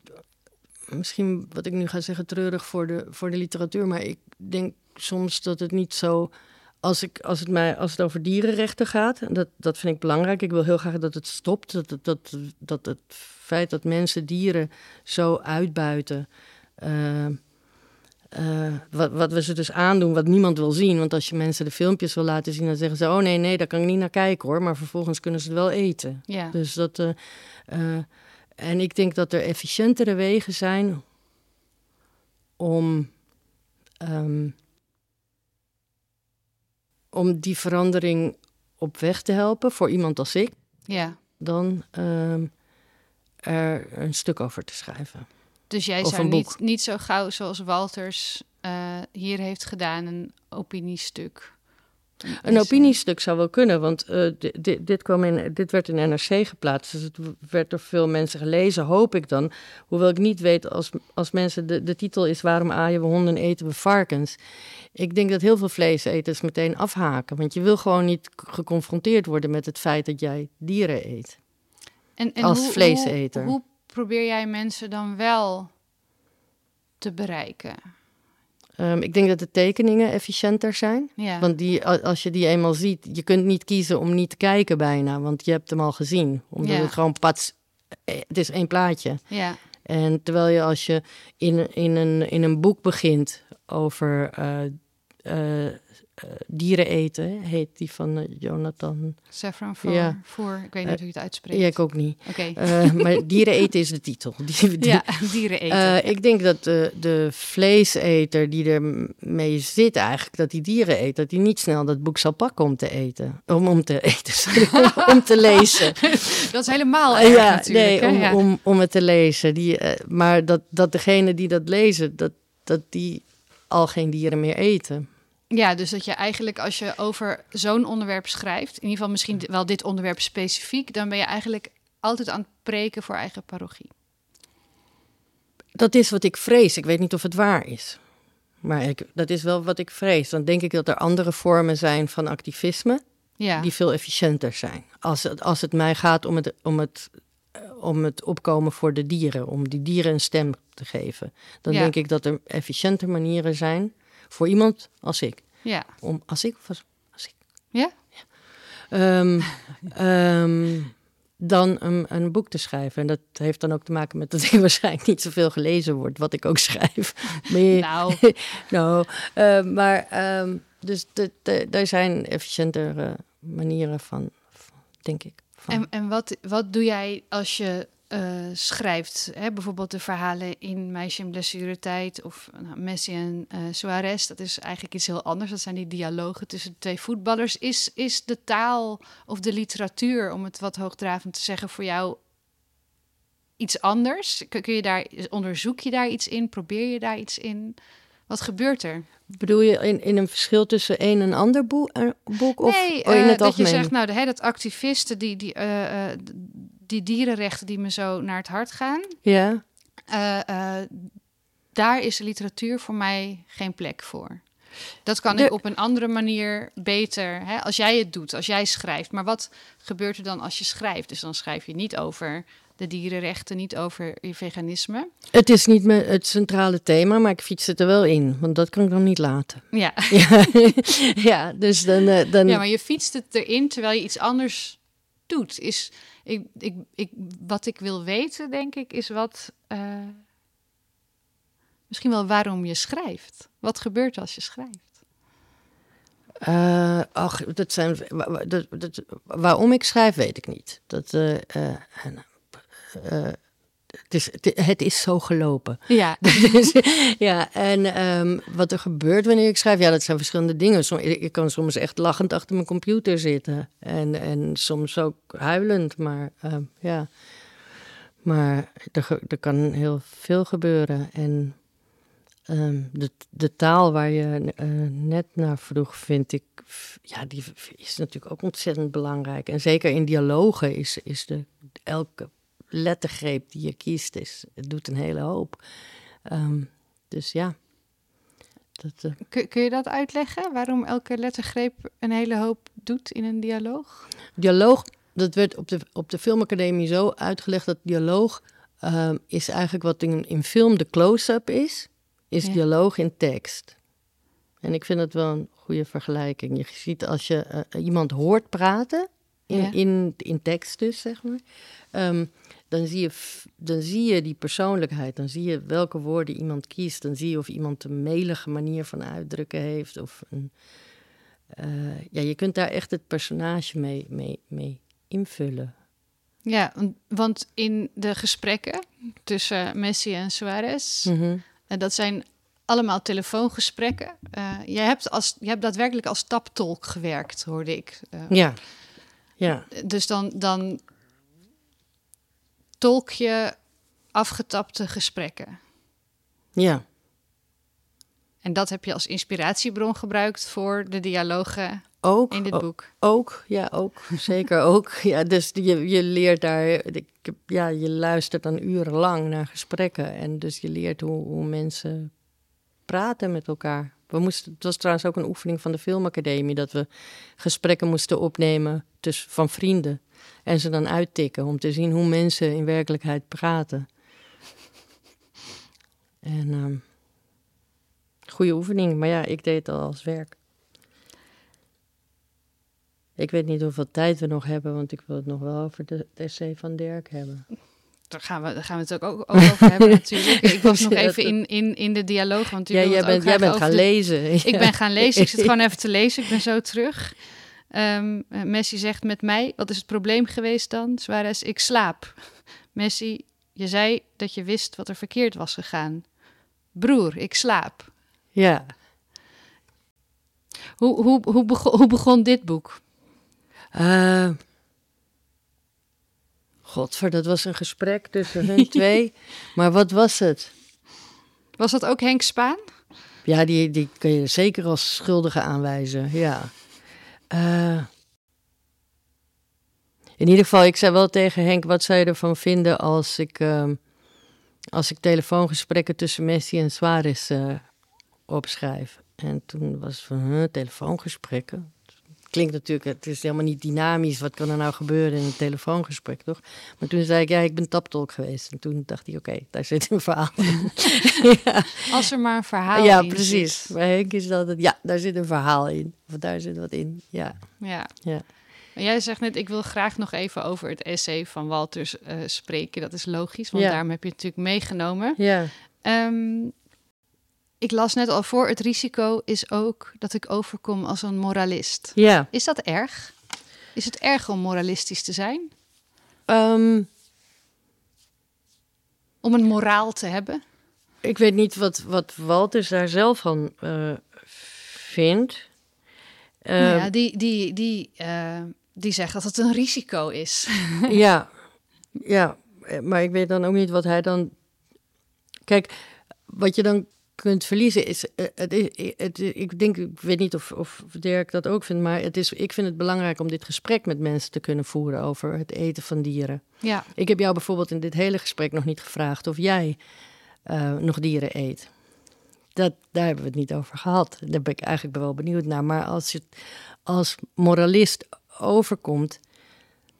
misschien wat ik nu ga zeggen, treurig voor de, voor de literatuur. Maar ik denk soms dat het niet zo. Als, ik, als, het mij, als het over dierenrechten gaat, dat, dat vind ik belangrijk. Ik wil heel graag dat het stopt. Dat, dat, dat, dat het feit dat mensen dieren zo uitbuiten. Uh, uh, wat, wat we ze dus aandoen, wat niemand wil zien. Want als je mensen de filmpjes wil laten zien, dan zeggen ze: Oh nee, nee, daar kan ik niet naar kijken hoor. Maar vervolgens kunnen ze het wel eten. Ja. Dus dat. Uh, en ik denk dat er efficiëntere wegen zijn om. Um, om die verandering op weg te helpen voor iemand als ik. Ja. Dan um, er een stuk over te schrijven. Dus jij zou niet, niet zo gauw zoals Walters uh, hier heeft gedaan, een opiniestuk. Een opiniestuk zou wel kunnen, want uh, dit, dit, kwam in, dit werd in NRC geplaatst. Dus het werd door veel mensen gelezen, hoop ik dan. Hoewel ik niet weet als, als mensen. De, de titel is Waarom aaien we honden, eten we varkens? Ik denk dat heel veel vleeseters meteen afhaken. Want je wil gewoon niet geconfronteerd worden met het feit dat jij dieren eet. En, en als hoe, vleeseter. Hoe, hoe probeer jij mensen dan wel te bereiken? Um, ik denk dat de tekeningen efficiënter zijn. Ja. Want die, als je die eenmaal ziet, je kunt niet kiezen om niet te kijken bijna, want je hebt hem al gezien. Omdat Ja. het gewoon pats, eh, het is één plaatje. Ja, En terwijl je als je in, in, een, in een boek begint over eh, eh, dieren eten, heet die van eh, Jonathan. Saffron voor, Ja. voor, ik weet niet hoe je het uitspreekt. Ja, ik ook niet. Oké, Eh, maar <laughs> dieren eten is de titel. Die, die- ja, dieren eten. Eh, ik denk dat de, de vleeseter die er mee zit eigenlijk, dat die dieren eet, dat die niet snel dat boek zal pakken om te eten. Om, om te eten, sorry, <laughs> om te lezen. dat is helemaal Eh, erg ja, natuurlijk. nee, om, ja. om, om het te lezen. Die, eh, maar dat, dat degene die dat lezen, dat, dat die al geen dieren meer eten. Ja, dus dat je eigenlijk als je over zo'n onderwerp schrijft, in ieder geval misschien wel dit onderwerp specifiek, dan ben je eigenlijk altijd aan het preken voor eigen parochie. Dat is wat ik vrees. Ik weet niet of het waar is. Maar ik, dat is wel wat ik vrees. Dan denk ik dat er andere vormen zijn van activisme. Ja, die veel efficiënter zijn. Als het, als het mij gaat om het, om, het, eh, om het opkomen voor de dieren, om die dieren een stem te geven, dan Ja. denk ik dat er efficiënter manieren zijn voor iemand als ik. ja. Om, als ik of als, als ik? Ja? Ehm, <laughs> ehm, dan een, een boek te schrijven. En dat heeft dan ook te maken met dat <laughs> ik waarschijnlijk niet zoveel gelezen word, wat ik ook <laughs> schrijf. Meer, Nou, nou, eh, maar ehm, dus de, de, daar zijn efficiëntere manieren van, van, denk ik. Van. En, en wat, wat doe jij als je eh, schrijft? Hè? Bijvoorbeeld de verhalen in Meisje in Blessuretijd of nou, Messi en eh Suarez. Dat is eigenlijk iets heel anders. Dat zijn die dialogen tussen de twee voetballers. Is, is de taal of de literatuur, om het wat hoogdravend te zeggen, voor jou iets anders? Kun, kun je daar, onderzoek je daar iets in? Probeer je daar iets in? Wat gebeurt er? Bedoel je in, in een verschil tussen een en ander boek, eh, boek of nee, in eh, het dat algemeen? je zegt, nou, de, hè, dat activisten, die, die, eh, eh, die dierenrechten die me zo naar het hart gaan, Ja, eh, eh, daar is de literatuur voor mij geen plek voor. Dat kan De- ik op een andere manier beter, hè, als jij het doet, als jij schrijft. Maar wat gebeurt er dan als je schrijft? Dus dan schrijf je niet over de dierenrechten, niet over je veganisme. het is niet me- het centrale thema, maar ik fiets het er wel in, want dat kan ik dan niet laten. Ja, <laughs> Ja, <laughs> ja dus dan, eh, dan ja maar je fietst het erin terwijl je iets anders doet. Is, ik, ik, ik, wat ik wil weten, denk ik, is wat. eh, misschien wel waarom je schrijft. Wat gebeurt als je schrijft? Eh, ach, dat zijn, dat, waarom ik schrijf, weet ik niet. Dat, en, eh, het, is, het, is zo gelopen. Ja, <laughs> Dus, ja, en ehm, wat er gebeurt wanneer ik schrijf, ja, dat zijn verschillende dingen. Som, ik, ik kan soms echt lachend achter mijn computer zitten. En, en soms ook huilend, maar ehm, ja. Maar er, er kan heel veel gebeuren. En ehm, de, de taal waar je eh, net naar vroeg, vind ik, ja, die is natuurlijk ook ontzettend belangrijk. En zeker in dialogen is, is de, elke lettergreep die je kiest, is, het doet een hele hoop. Ehm, dus ja. Dat, uh... kun, kun je dat uitleggen? Waarom elke lettergreep een hele hoop doet in een dialoog? Dialoog, dat werd op de, op de filmacademie zo uitgelegd dat dialoog uh, is eigenlijk wat in, in film de close-up is, is dialoog in tekst. En ik vind het wel een goede vergelijking. Je ziet als je uh, iemand hoort praten, in, in, in tekst dus, zeg maar. Um, dan zie, je, dan zie je die persoonlijkheid. Dan zie je welke woorden iemand kiest. Dan zie je of iemand een melige manier van uitdrukken heeft. Of een, uh, ja, je kunt daar echt het personage mee, mee, mee invullen. Ja, want in de gesprekken tussen Messi en Suarez, mm en dat zijn allemaal telefoongesprekken. Uh, jij, hebt als, je hebt daadwerkelijk als taptolk gewerkt, hoorde ik. Uh, ja. ja. Dus dan, dan tolk je afgetapte gesprekken. Ja. En dat heb je als inspiratiebron gebruikt voor de dialogen ook, in dit boek. Ook, ja, ook. <laughs> Zeker ook. Ja, dus je, je leert daar, ja, je luistert dan urenlang naar gesprekken. En dus je leert hoe, hoe mensen praten met elkaar. We moesten, het was trouwens ook een oefening van de Filmacademie dat we gesprekken moesten opnemen tussen, van vrienden. En ze dan uittikken om te zien hoe mensen in werkelijkheid praten. En um, goede oefening, maar ja, ik deed het al als werk. Ik weet niet hoeveel tijd we nog hebben, want ik wil het nog wel over de, essay van Dirk hebben. Daar gaan we, daar gaan we het ook, ook over hebben <laughs> natuurlijk. Ik was nog even in, in, in de dialoog. Want ja, jij bent, jij bent gaan lezen. Ik ben gaan lezen. Ik zit <laughs> gewoon even te lezen. Ik ben zo terug. Um, Messi zegt met mij, wat is het probleem geweest dan? Suarez, ik slaap. <laughs> Messi, je zei dat je wist wat er verkeerd was gegaan. Broer, ik slaap. Ja. Hoe, hoe, hoe, begon, hoe begon dit boek? Uh, Godver, dat was een gesprek tussen <laughs> hun twee. Maar wat was het? Was dat ook Henk Spaan? Ja, die, die kun je zeker als schuldige aanwijzen, ja. Uh, in ieder geval, ik zei wel tegen Henk, wat zou je ervan vinden als ik, uh, als ik telefoongesprekken tussen Messi en Suarez uh, opschrijf? En toen was het van, huh, telefoongesprekken? Klinkt natuurlijk, het is helemaal niet dynamisch. Wat kan er nou gebeuren in een telefoongesprek, toch? Maar toen zei ik, ja, ik ben taptolk geweest. En toen dacht hij, oké, daar zit een verhaal in. <laughs> ja. Als er maar een verhaal ja, in Ja, precies. Bij Henk is dat het, ja, daar zit een verhaal in. Of daar zit wat in, ja. Ja. ja. Maar jij zegt net, ik wil graag nog even over het essay van Walters uh, spreken. Dat is logisch, want daarom heb je het natuurlijk meegenomen. Ja. Um, ik las net al voor, het risico is ook dat ik overkom als een moralist. Ja. Is dat erg? Is het erg om moralistisch te zijn? Um, om een moraal te hebben? Ik weet niet wat, wat Walters daar zelf van uh, vindt. Uh, nou ja, die, die, die, uh, die zegt dat het een risico is. <laughs> ja, ja, maar ik weet dan ook niet wat hij dan. Kijk, wat je dan kunt verliezen is, eh, het is het, ik denk, ik weet niet of, of Dirk dat ook vindt, maar het is, ik vind het belangrijk om dit gesprek met mensen te kunnen voeren over het eten van dieren. Ja. Ik heb jou bijvoorbeeld in dit hele gesprek nog niet gevraagd of jij uh, nog dieren eet. Dat, daar hebben we het niet over gehad. Daar ben ik eigenlijk wel benieuwd naar. Maar als je als moralist overkomt,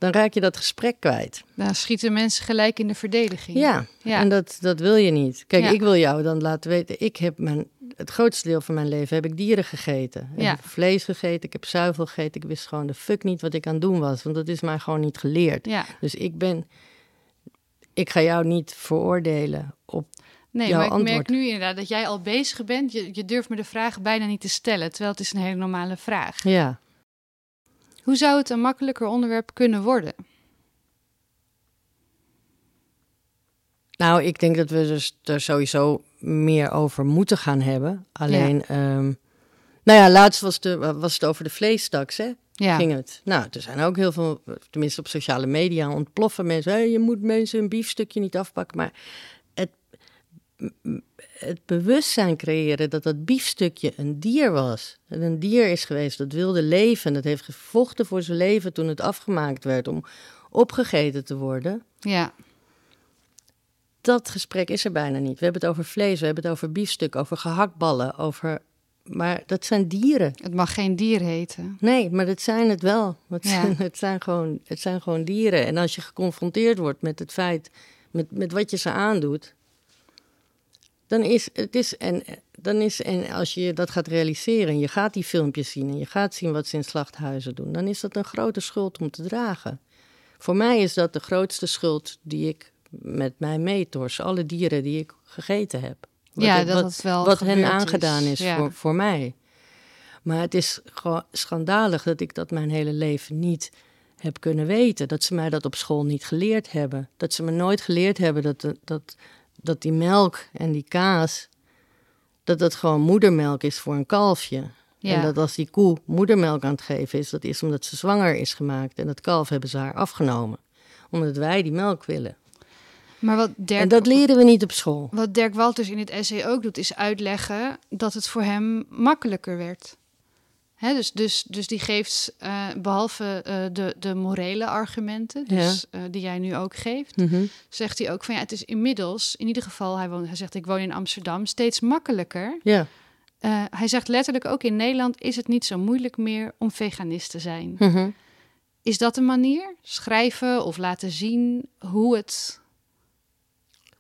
dan raak je dat gesprek kwijt. Dan schieten mensen gelijk in de verdediging. Ja, ja. en dat, dat wil je niet. Kijk, ik wil jou dan laten weten, ik heb mijn, het grootste deel van mijn leven heb ik dieren gegeten. Ik heb vlees gegeten, ik heb zuivel gegeten. Ik wist gewoon de fuck niet wat ik aan het doen was, want dat is mij gewoon niet geleerd. Ja. Dus ik ben, ik ga jou niet veroordelen op Nee, maar ik antwoord. merk nu inderdaad dat jij al bezig bent. Je, je durft me de vraag bijna niet te stellen, terwijl het is een hele normale vraag. Ja. Hoe zou het een makkelijker onderwerp kunnen worden? Nou, ik denk dat we dus er sowieso meer over moeten gaan hebben. Alleen, ja. um, nou ja, laatst was, de, was het over de vleestaks, hè? Ja. Ging het. Nou, er zijn ook heel veel, tenminste op sociale media, ontploffen mensen. Hey, je moet mensen een biefstukje niet afpakken. Maar het, het bewustzijn creëren dat dat biefstukje een dier was. Dat een dier is geweest, dat wilde leven. Dat heeft gevochten voor zijn leven toen het afgemaakt werd om opgegeten te worden. Ja. Dat gesprek is er bijna niet. We hebben het over vlees, we hebben het over biefstuk, over gehaktballen, over... Maar dat zijn dieren. Het mag geen dier heten. Nee, maar dat zijn het wel. Het, Ja. zijn, <laughs> het, zijn gewoon, het zijn gewoon dieren. En als je geconfronteerd wordt met het feit, met, met wat je ze aandoet, dan is het is en dan is en als je dat gaat realiseren, en je gaat die filmpjes zien en je gaat zien wat ze in slachthuizen doen, dan is dat een grote schuld om te dragen. Voor mij is dat de grootste schuld die ik met mijn meetors, alle dieren die ik gegeten heb. Wat ja, dat wat- wel wat hen aangedaan is Ja. voor, voor mij. Maar het is gewoon schandalig dat ik dat mijn hele leven niet heb kunnen weten. Dat ze mij dat op school niet geleerd hebben. Dat ze me nooit geleerd hebben dat, dat, dat die melk en die kaas... dat dat gewoon moedermelk is voor een kalfje. Ja. En dat als die koe moedermelk aan het geven is... dat is omdat ze zwanger is gemaakt. En dat kalf hebben ze haar afgenomen. Omdat wij die melk willen. Maar wat Dirk, En dat leren we niet op school. wat Dirk Walters in het essay ook doet, is uitleggen dat het voor hem makkelijker werd. Dus, dus, dus die geeft, eh, behalve eh, de, de morele argumenten, dus, eh, die jij nu ook geeft, Mhm. zegt hij ook van ja, het is inmiddels, in ieder geval, hij, woont, hij zegt ik woon in Amsterdam, steeds makkelijker. Ja. Hij zegt letterlijk ook in Nederland is het niet zo moeilijk meer om veganist te zijn. Mhm. Is dat een manier? Schrijven of laten zien hoe het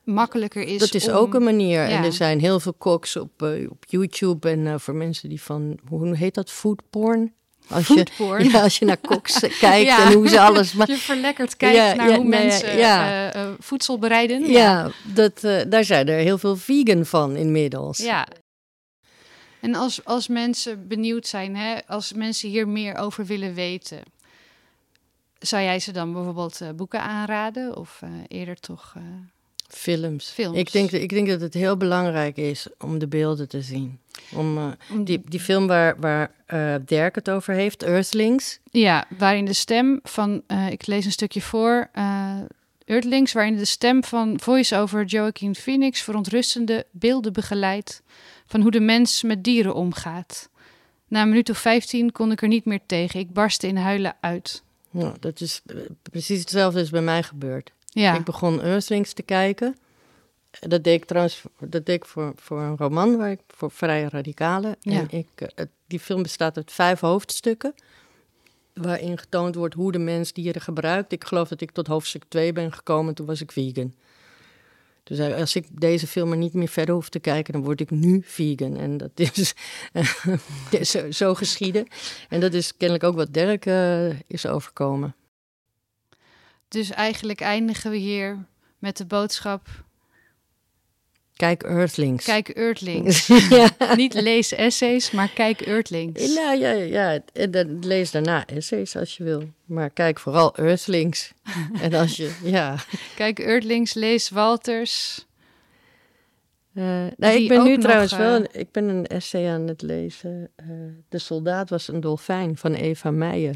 makkelijker is. Dat is om- ook een manier. En er zijn heel veel koks op, eh, op YouTube. En eh, voor mensen die van, hoe heet dat, foodporn? Als je, <laughs> ja, als je naar koks eh, <laughs> kijkt Ja. en hoe ze alles... <laughs> Maar, je verlekkerd kijkt naar hoe mensen voedsel bereiden. ja, dat, daar zijn er heel veel vegan van inmiddels. Ja. En als, als mensen benieuwd zijn, hè, als mensen hier meer over willen weten, zou jij ze dan bijvoorbeeld boeken aanraden of eerder toch? Films. Films. Ik, denk, ik denk dat het heel belangrijk is om de beelden te zien. Om, eh, die, die film waar, waar eh, Dirk het over heeft, Earthlings. Ja, waarin de stem van, eh, ik lees een stukje voor, Earthlings, waarin de stem van voice-over Joaquin Phoenix verontrustende beelden begeleidt van hoe de mens met dieren omgaat. Na een minuut of 15 kon ik er niet meer tegen. Ik barstte in huilen uit. Nou, dat is precies hetzelfde is bij mij gebeurd. Ja, Ik begon Earthlings te kijken. Dat deed ik trouwens dat deed ik voor, voor een roman, waar ik, voor Vrije Radicalen. Ja. En ik, eh, het- die film bestaat uit vijf hoofdstukken. Waarin getoond wordt hoe de mens dieren gebruikt. Ik geloof dat ik tot hoofdstuk 2 ben gekomen, toen was ik vegan. Dus eh, als ik deze film er niet meer verder hoef te kijken, dan word ik nu vegan. En dat is <laughs> zo, zo geschieden. En dat is kennelijk ook wat Dirk eh, is overkomen. Dus eigenlijk eindigen we hier met de boodschap: Kijk Earthlings. kijk Earthlings. <laughs> ja. niet lees essays, maar kijk Earthlings. Nou ja, ja, ja. En dan lees daarna essays als je wil. Maar kijk vooral Earthlings. en als je, ja. Kijk Earthlings, lees Walters. Eh, nou, ik ben nu nog, trouwens eh, wel, ik ben een essay aan het lezen. Eh, de soldaat was een dolfijn van Eva Meijer.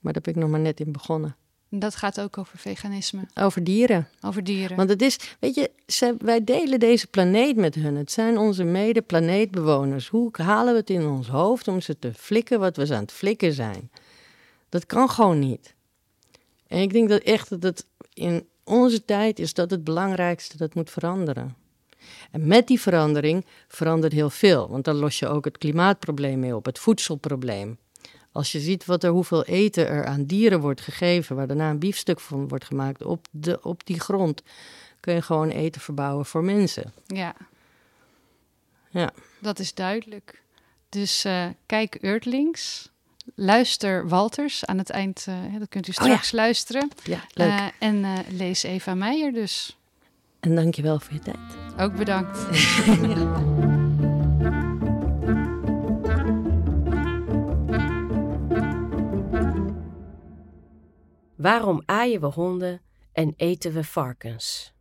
Maar daar ben ik nog maar net in begonnen. Dat gaat ook over veganisme, Over dieren. over dieren. Want het is, weet je, ze- wij delen deze planeet met hun. Het zijn onze mede-planeetbewoners. Hoe halen we het in ons hoofd om ze te flikken wat we ze aan het flikken zijn? Dat kan gewoon niet. En ik denk dat echt dat het in onze tijd is dat het belangrijkste dat moet veranderen. En met die verandering verandert heel veel. Want dan los je ook het klimaatprobleem mee op, het voedselprobleem. Als je ziet wat er, hoeveel eten er aan dieren wordt gegeven, waar daarna een biefstuk van wordt gemaakt op, de, op die grond, kun je gewoon eten verbouwen voor mensen. Ja. Ja. Dat is duidelijk. Dus eh, kijk Earthlings. Luister Walters aan het eind. hè, dat kunt u Oh ja. straks luisteren. Ja, leuk. Eh, en lees Eva Meijer dus. en dankjewel voor je tijd. Ook bedankt. <laughs> Waarom aaien we honden en eten we varkens?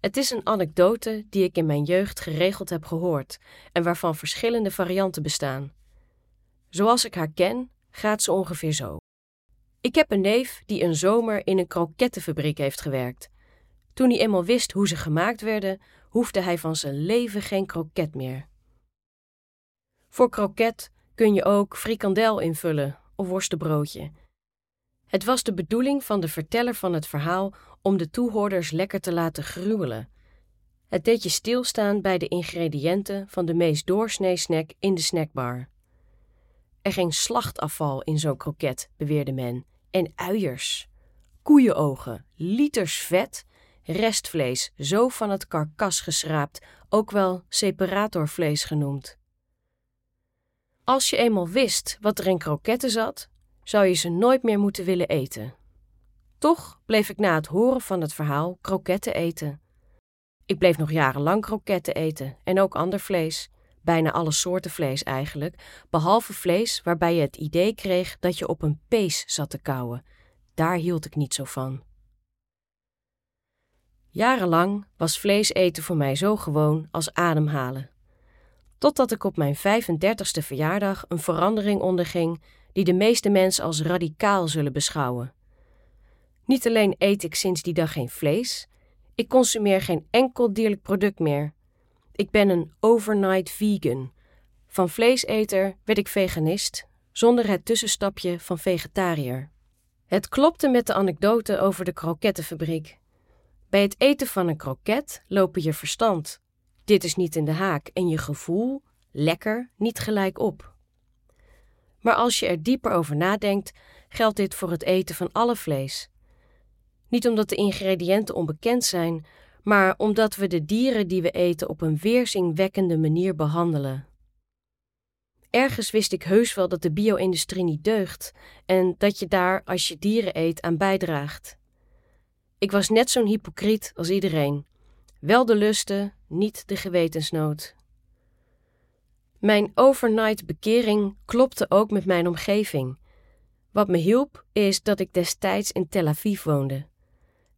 Het is een anekdote die ik in mijn jeugd geregeld heb gehoord en waarvan verschillende varianten bestaan. Zoals ik haar ken, gaat ze ongeveer zo. Ik heb een neef die een zomer in een krokettenfabriek heeft gewerkt. Toen hij eenmaal wist hoe ze gemaakt werden, hoefde hij van zijn leven geen kroket meer. Voor kroket kun je ook frikandel invullen of worstenbroodje. Het was de bedoeling van de verteller van het verhaal om de toehoorders lekker te laten gruwelen. Het deed je stilstaan bij de ingrediënten van de meest doorsnee snack in de snackbar. Er ging slachtafval in zo'n kroket, beweerde men, en uiers. Koeienogen, liters vet, restvlees, zo van het karkas geschraapt, ook wel separatorvlees genoemd. Als je eenmaal wist wat er in kroketten zat, zou je ze nooit meer moeten willen eten. Toch bleef ik na het horen van het verhaal kroketten eten. Ik bleef nog jarenlang kroketten eten en ook ander vlees, bijna alle soorten vlees eigenlijk, behalve vlees waarbij je het idee kreeg dat je op een pees zat te kauwen. Daar hield ik niet zo van. Jarenlang was vlees eten voor mij zo gewoon als ademhalen. Totdat ik op mijn 35ste verjaardag een verandering onderging die de meeste mensen als radicaal zullen beschouwen. Niet alleen eet ik sinds die dag geen vlees, ik consumeer geen enkel dierlijk product meer. Ik ben een overnight vegan. Van vleeseter werd ik veganist, zonder het tussenstapje van vegetariër. Het klopte met de anekdote over de krokettenfabriek. Bij het eten van een kroket lopen je verstand, dit is niet in de haak, en je gevoel, lekker, niet gelijk op. Maar als je er dieper over nadenkt, geldt dit voor het eten van alle vlees. Niet omdat de ingrediënten onbekend zijn, maar omdat we de dieren die we eten op een weerzinwekkende manier behandelen. Ergens wist ik heus wel dat de bio-industrie niet deugt en dat je daar, als je dieren eet, aan bijdraagt. Ik was net zo'n hypocriet als iedereen. Wel de lusten, niet de gewetensnood. Mijn overnight bekering klopte ook met mijn omgeving. Wat me hielp is dat ik destijds in Tel Aviv woonde.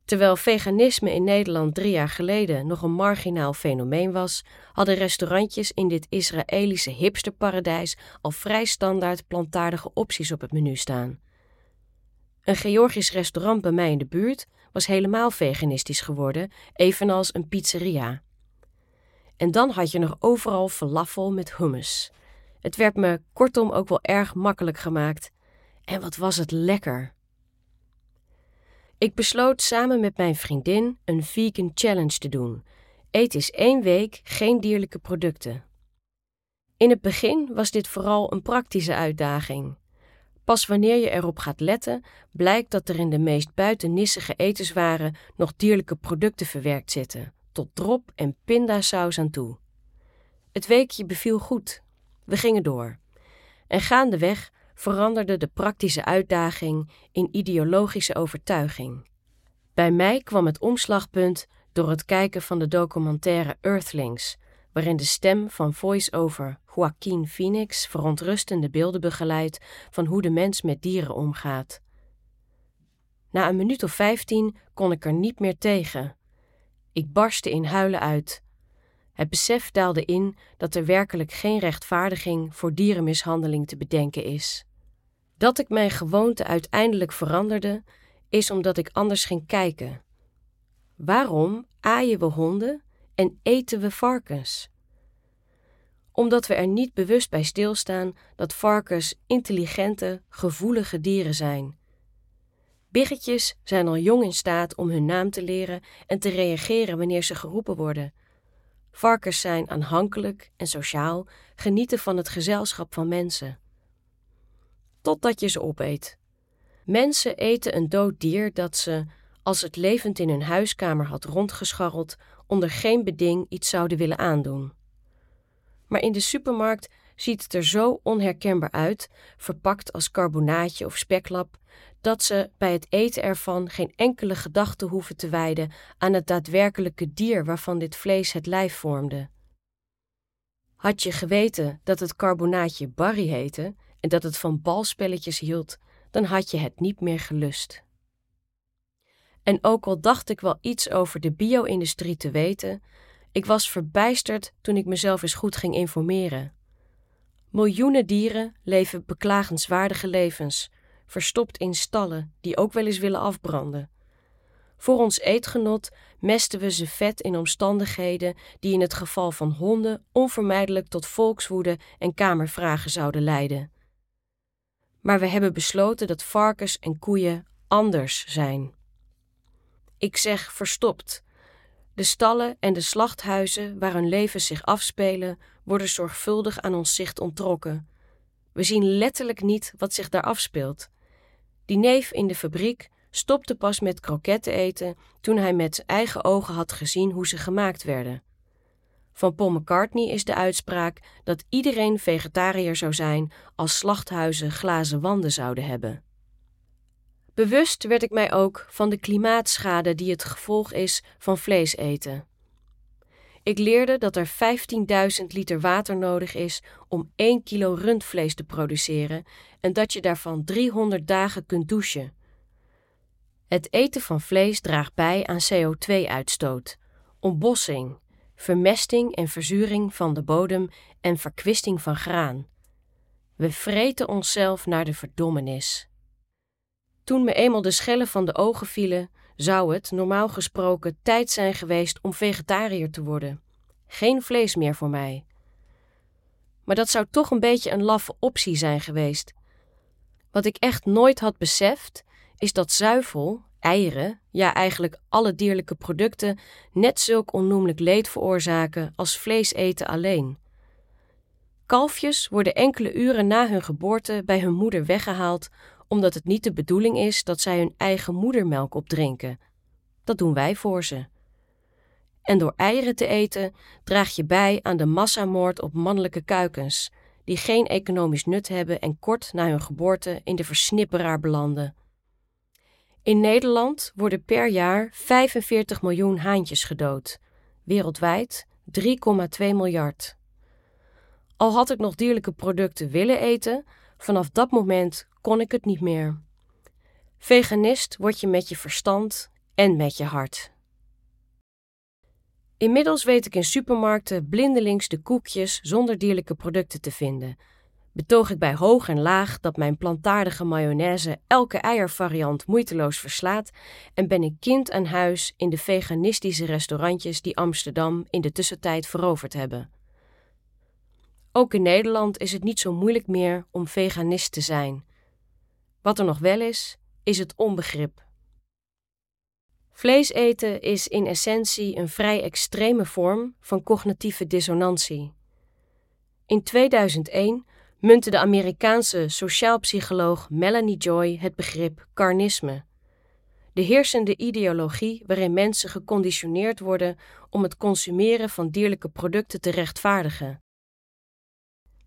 Terwijl veganisme in Nederland drie jaar geleden nog een marginaal fenomeen was, hadden restaurantjes in dit Israëlische hipsterparadijs al vrij standaard plantaardige opties op het menu staan. Een Georgisch restaurant bij mij in de buurt was helemaal veganistisch geworden, evenals een pizzeria. En dan had je nog overal falafel met hummus. Het werd me kortom ook wel erg makkelijk gemaakt. En wat was het lekker! Ik besloot samen met mijn vriendin een vegan challenge te doen. Eet eens één week geen dierlijke producten. In het begin was dit vooral een praktische uitdaging. Pas wanneer je erop gaat letten, blijkt dat er in de meest buitennissige etenswaren nog dierlijke producten verwerkt zitten, tot drop en pindasaus aan toe. Het weekje beviel goed. We gingen door. En gaandeweg veranderde de praktische uitdaging in ideologische overtuiging. Bij mij kwam het omslagpunt door het kijken van de documentaire Earthlings, waarin de stem van voice-over Joaquin Phoenix verontrustende beelden begeleidt van hoe de mens met dieren omgaat. Na een minuut of vijftien kon ik er niet meer tegen. Ik barstte in huilen uit. Het besef daalde in dat er werkelijk geen rechtvaardiging voor dierenmishandeling te bedenken is. Dat ik mijn gewoonte uiteindelijk veranderde, is omdat ik anders ging kijken. Waarom aaien we honden en eten we varkens? Omdat we er niet bewust bij stilstaan dat varkens intelligente, gevoelige dieren zijn. Biggetjes zijn al jong in staat om hun naam te leren en te reageren wanneer ze geroepen worden. Varkens zijn aanhankelijk en sociaal, genieten van het gezelschap van mensen totdat je ze opeet. Mensen eten een dood dier dat ze, als het levend in hun huiskamer had rondgescharreld, onder geen beding iets zouden willen aandoen. Maar in de supermarkt ziet het er zo onherkenbaar uit, verpakt als carbonaatje of speklap, dat ze bij het eten ervan geen enkele gedachte hoeven te wijden aan het daadwerkelijke dier waarvan dit vlees het lijf vormde. Had je geweten dat het carbonaatje Barry heette en dat het van balspelletjes hield, dan had je het niet meer gelust. En ook al dacht ik wel iets over de bio-industrie te weten, ik was verbijsterd toen ik mezelf eens goed ging informeren. Miljoenen dieren leven beklagenswaardige levens, verstopt in stallen die ook wel eens willen afbranden. Voor ons eetgenot mesten we ze vet in omstandigheden die in het geval van honden onvermijdelijk tot volkswoede en kamervragen zouden leiden. Maar we hebben besloten dat varkens en koeien anders zijn. Ik zeg verstopt. De stallen en de slachthuizen waar hun levens zich afspelen, worden zorgvuldig aan ons zicht onttrokken. We zien letterlijk niet wat zich daar afspeelt. Die neef in de fabriek stopte pas met kroketten eten toen hij met eigen ogen had gezien hoe ze gemaakt werden. Van Paul McCartney is de uitspraak dat iedereen vegetariër zou zijn als slachthuizen glazen wanden zouden hebben. Bewust werd ik mij ook van de klimaatschade die het gevolg is van vlees eten. Ik leerde dat er 15.000 liter water nodig is om 1 kilo rundvlees te produceren en dat je daarvan 300 dagen kunt douchen. Het eten van vlees draagt bij aan CO2-uitstoot, ontbossing, vermesting en verzuring van de bodem en verkwisting van graan. We vreten onszelf naar de verdommenis. Toen me eenmaal de schellen van de ogen vielen, zou het, normaal gesproken, tijd zijn geweest om vegetariër te worden. Geen vlees meer voor mij. Maar dat zou toch een beetje een laffe optie zijn geweest. Wat ik echt nooit had beseft, is dat zuivel, eieren, ja eigenlijk alle dierlijke producten, net zulk onnoemelijk leed veroorzaken als vlees eten alleen. Kalfjes worden enkele uren na hun geboorte bij hun moeder weggehaald omdat het niet de bedoeling is dat zij hun eigen moedermelk opdrinken. Dat doen wij voor ze. En door eieren te eten draag je bij aan de massamoord op mannelijke kuikens, die geen economisch nut hebben en kort na hun geboorte in de versnipperaar belanden. In Nederland worden per jaar 45 miljoen haantjes gedood, wereldwijd 3,2 miljard. Al had ik nog dierlijke producten willen eten, vanaf dat moment kon ik het niet meer. Veganist word je met je verstand en met je hart. Inmiddels weet ik in supermarkten blindelings de koekjes zonder dierlijke producten te vinden. Betoog ik bij hoog en laag dat mijn plantaardige mayonaise elke eiervariant moeiteloos verslaat en ben ik kind aan huis in de veganistische restaurantjes die Amsterdam in de tussentijd veroverd hebben. Ook in Nederland is het niet zo moeilijk meer om veganist te zijn. Wat er nog wel is, is het onbegrip. Vlees eten is in essentie een vrij extreme vorm van cognitieve dissonantie. In 2001 muntte de Amerikaanse sociaalpsycholoog Melanie Joy het begrip carnisme. De heersende ideologie waarin mensen geconditioneerd worden om het consumeren van dierlijke producten te rechtvaardigen.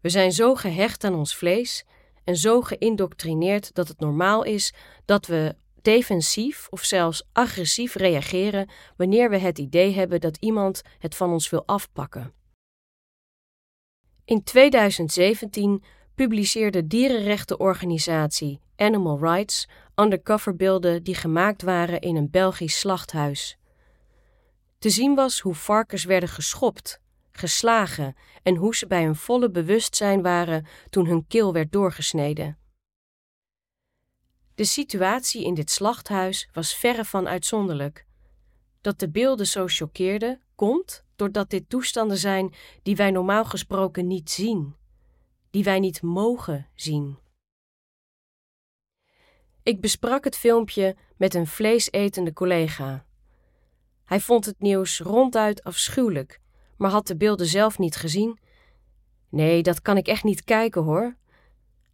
We zijn zo gehecht aan ons vlees en zo geïndoctrineerd dat het normaal is dat we defensief of zelfs agressief reageren wanneer we het idee hebben dat iemand het van ons wil afpakken. In 2017 publiceerde dierenrechtenorganisatie Animal Rights undercoverbeelden die gemaakt waren in een Belgisch slachthuis. Te zien was hoe varkens werden geschopt, geslagen en hoe ze bij hun volle bewustzijn waren toen hun keel werd doorgesneden. De situatie in dit slachthuis was verre van uitzonderlijk. Dat de beelden zo choqueerden, komt doordat dit toestanden zijn die wij normaal gesproken niet zien, die wij niet mogen zien. Ik besprak het filmpje met een vleesetende collega. Hij vond het nieuws ronduit afschuwelijk, maar had de beelden zelf niet gezien. Nee, dat kan ik echt niet kijken hoor.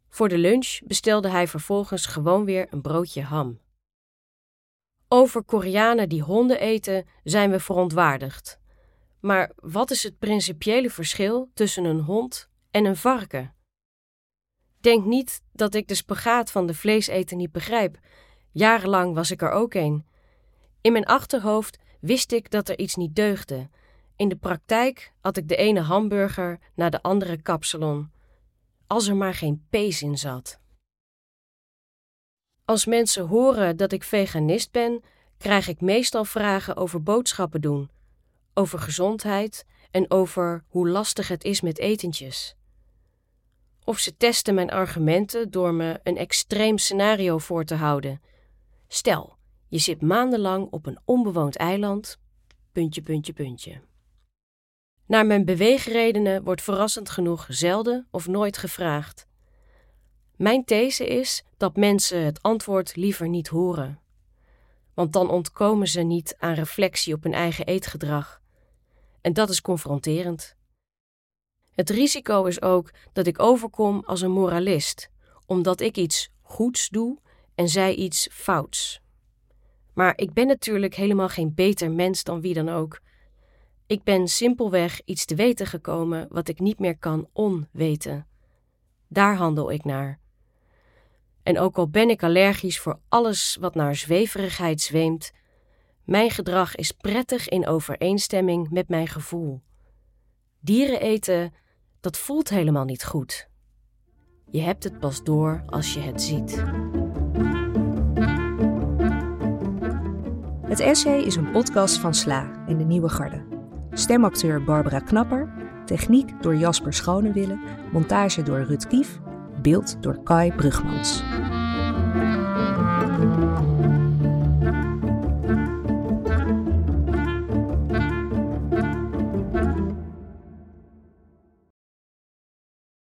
Voor de lunch bestelde hij vervolgens gewoon weer een broodje ham. Over Koreanen die honden eten zijn we verontwaardigd. Maar wat is het principiële verschil tussen een hond en een varken? Denk niet dat ik de spagaat van de vleeseten niet begrijp. Jarenlang was ik er ook een. In mijn achterhoofd wist ik dat er iets niet deugde. In de praktijk had ik de ene hamburger na de andere kapsalon. Als er maar geen pees in zat. Als mensen horen dat ik veganist ben, krijg ik meestal vragen over boodschappen doen over gezondheid en over hoe lastig het is met etentjes. Of ze testen mijn argumenten door me een extreem scenario voor te houden. Stel, je zit maandenlang op een onbewoond eiland, puntje, puntje, puntje. Naar mijn beweegredenen wordt verrassend genoeg zelden of nooit gevraagd. Mijn these is dat mensen het antwoord liever niet horen. Want dan ontkomen ze niet aan reflectie op hun eigen eetgedrag. En dat is confronterend. Het risico is ook dat ik overkom als een moralist, omdat ik iets goeds doe en zij iets fouts. Maar ik ben natuurlijk helemaal geen beter mens dan wie dan ook. Ik ben simpelweg iets te weten gekomen wat ik niet meer kan onweten. Daar handel ik naar. En ook al ben ik allergisch voor alles wat naar zweverigheid zweemt, mijn gedrag is prettig in overeenstemming met mijn gevoel. Dieren eten, dat voelt helemaal niet goed. Je hebt het pas door als je het ziet. Het essay is een podcast van Sla en de Nieuwe Garde. Stemacteur Barbara Knapper, techniek door Jasper Schonewille, montage door Rut Kief, beeld door Kai Brugmans.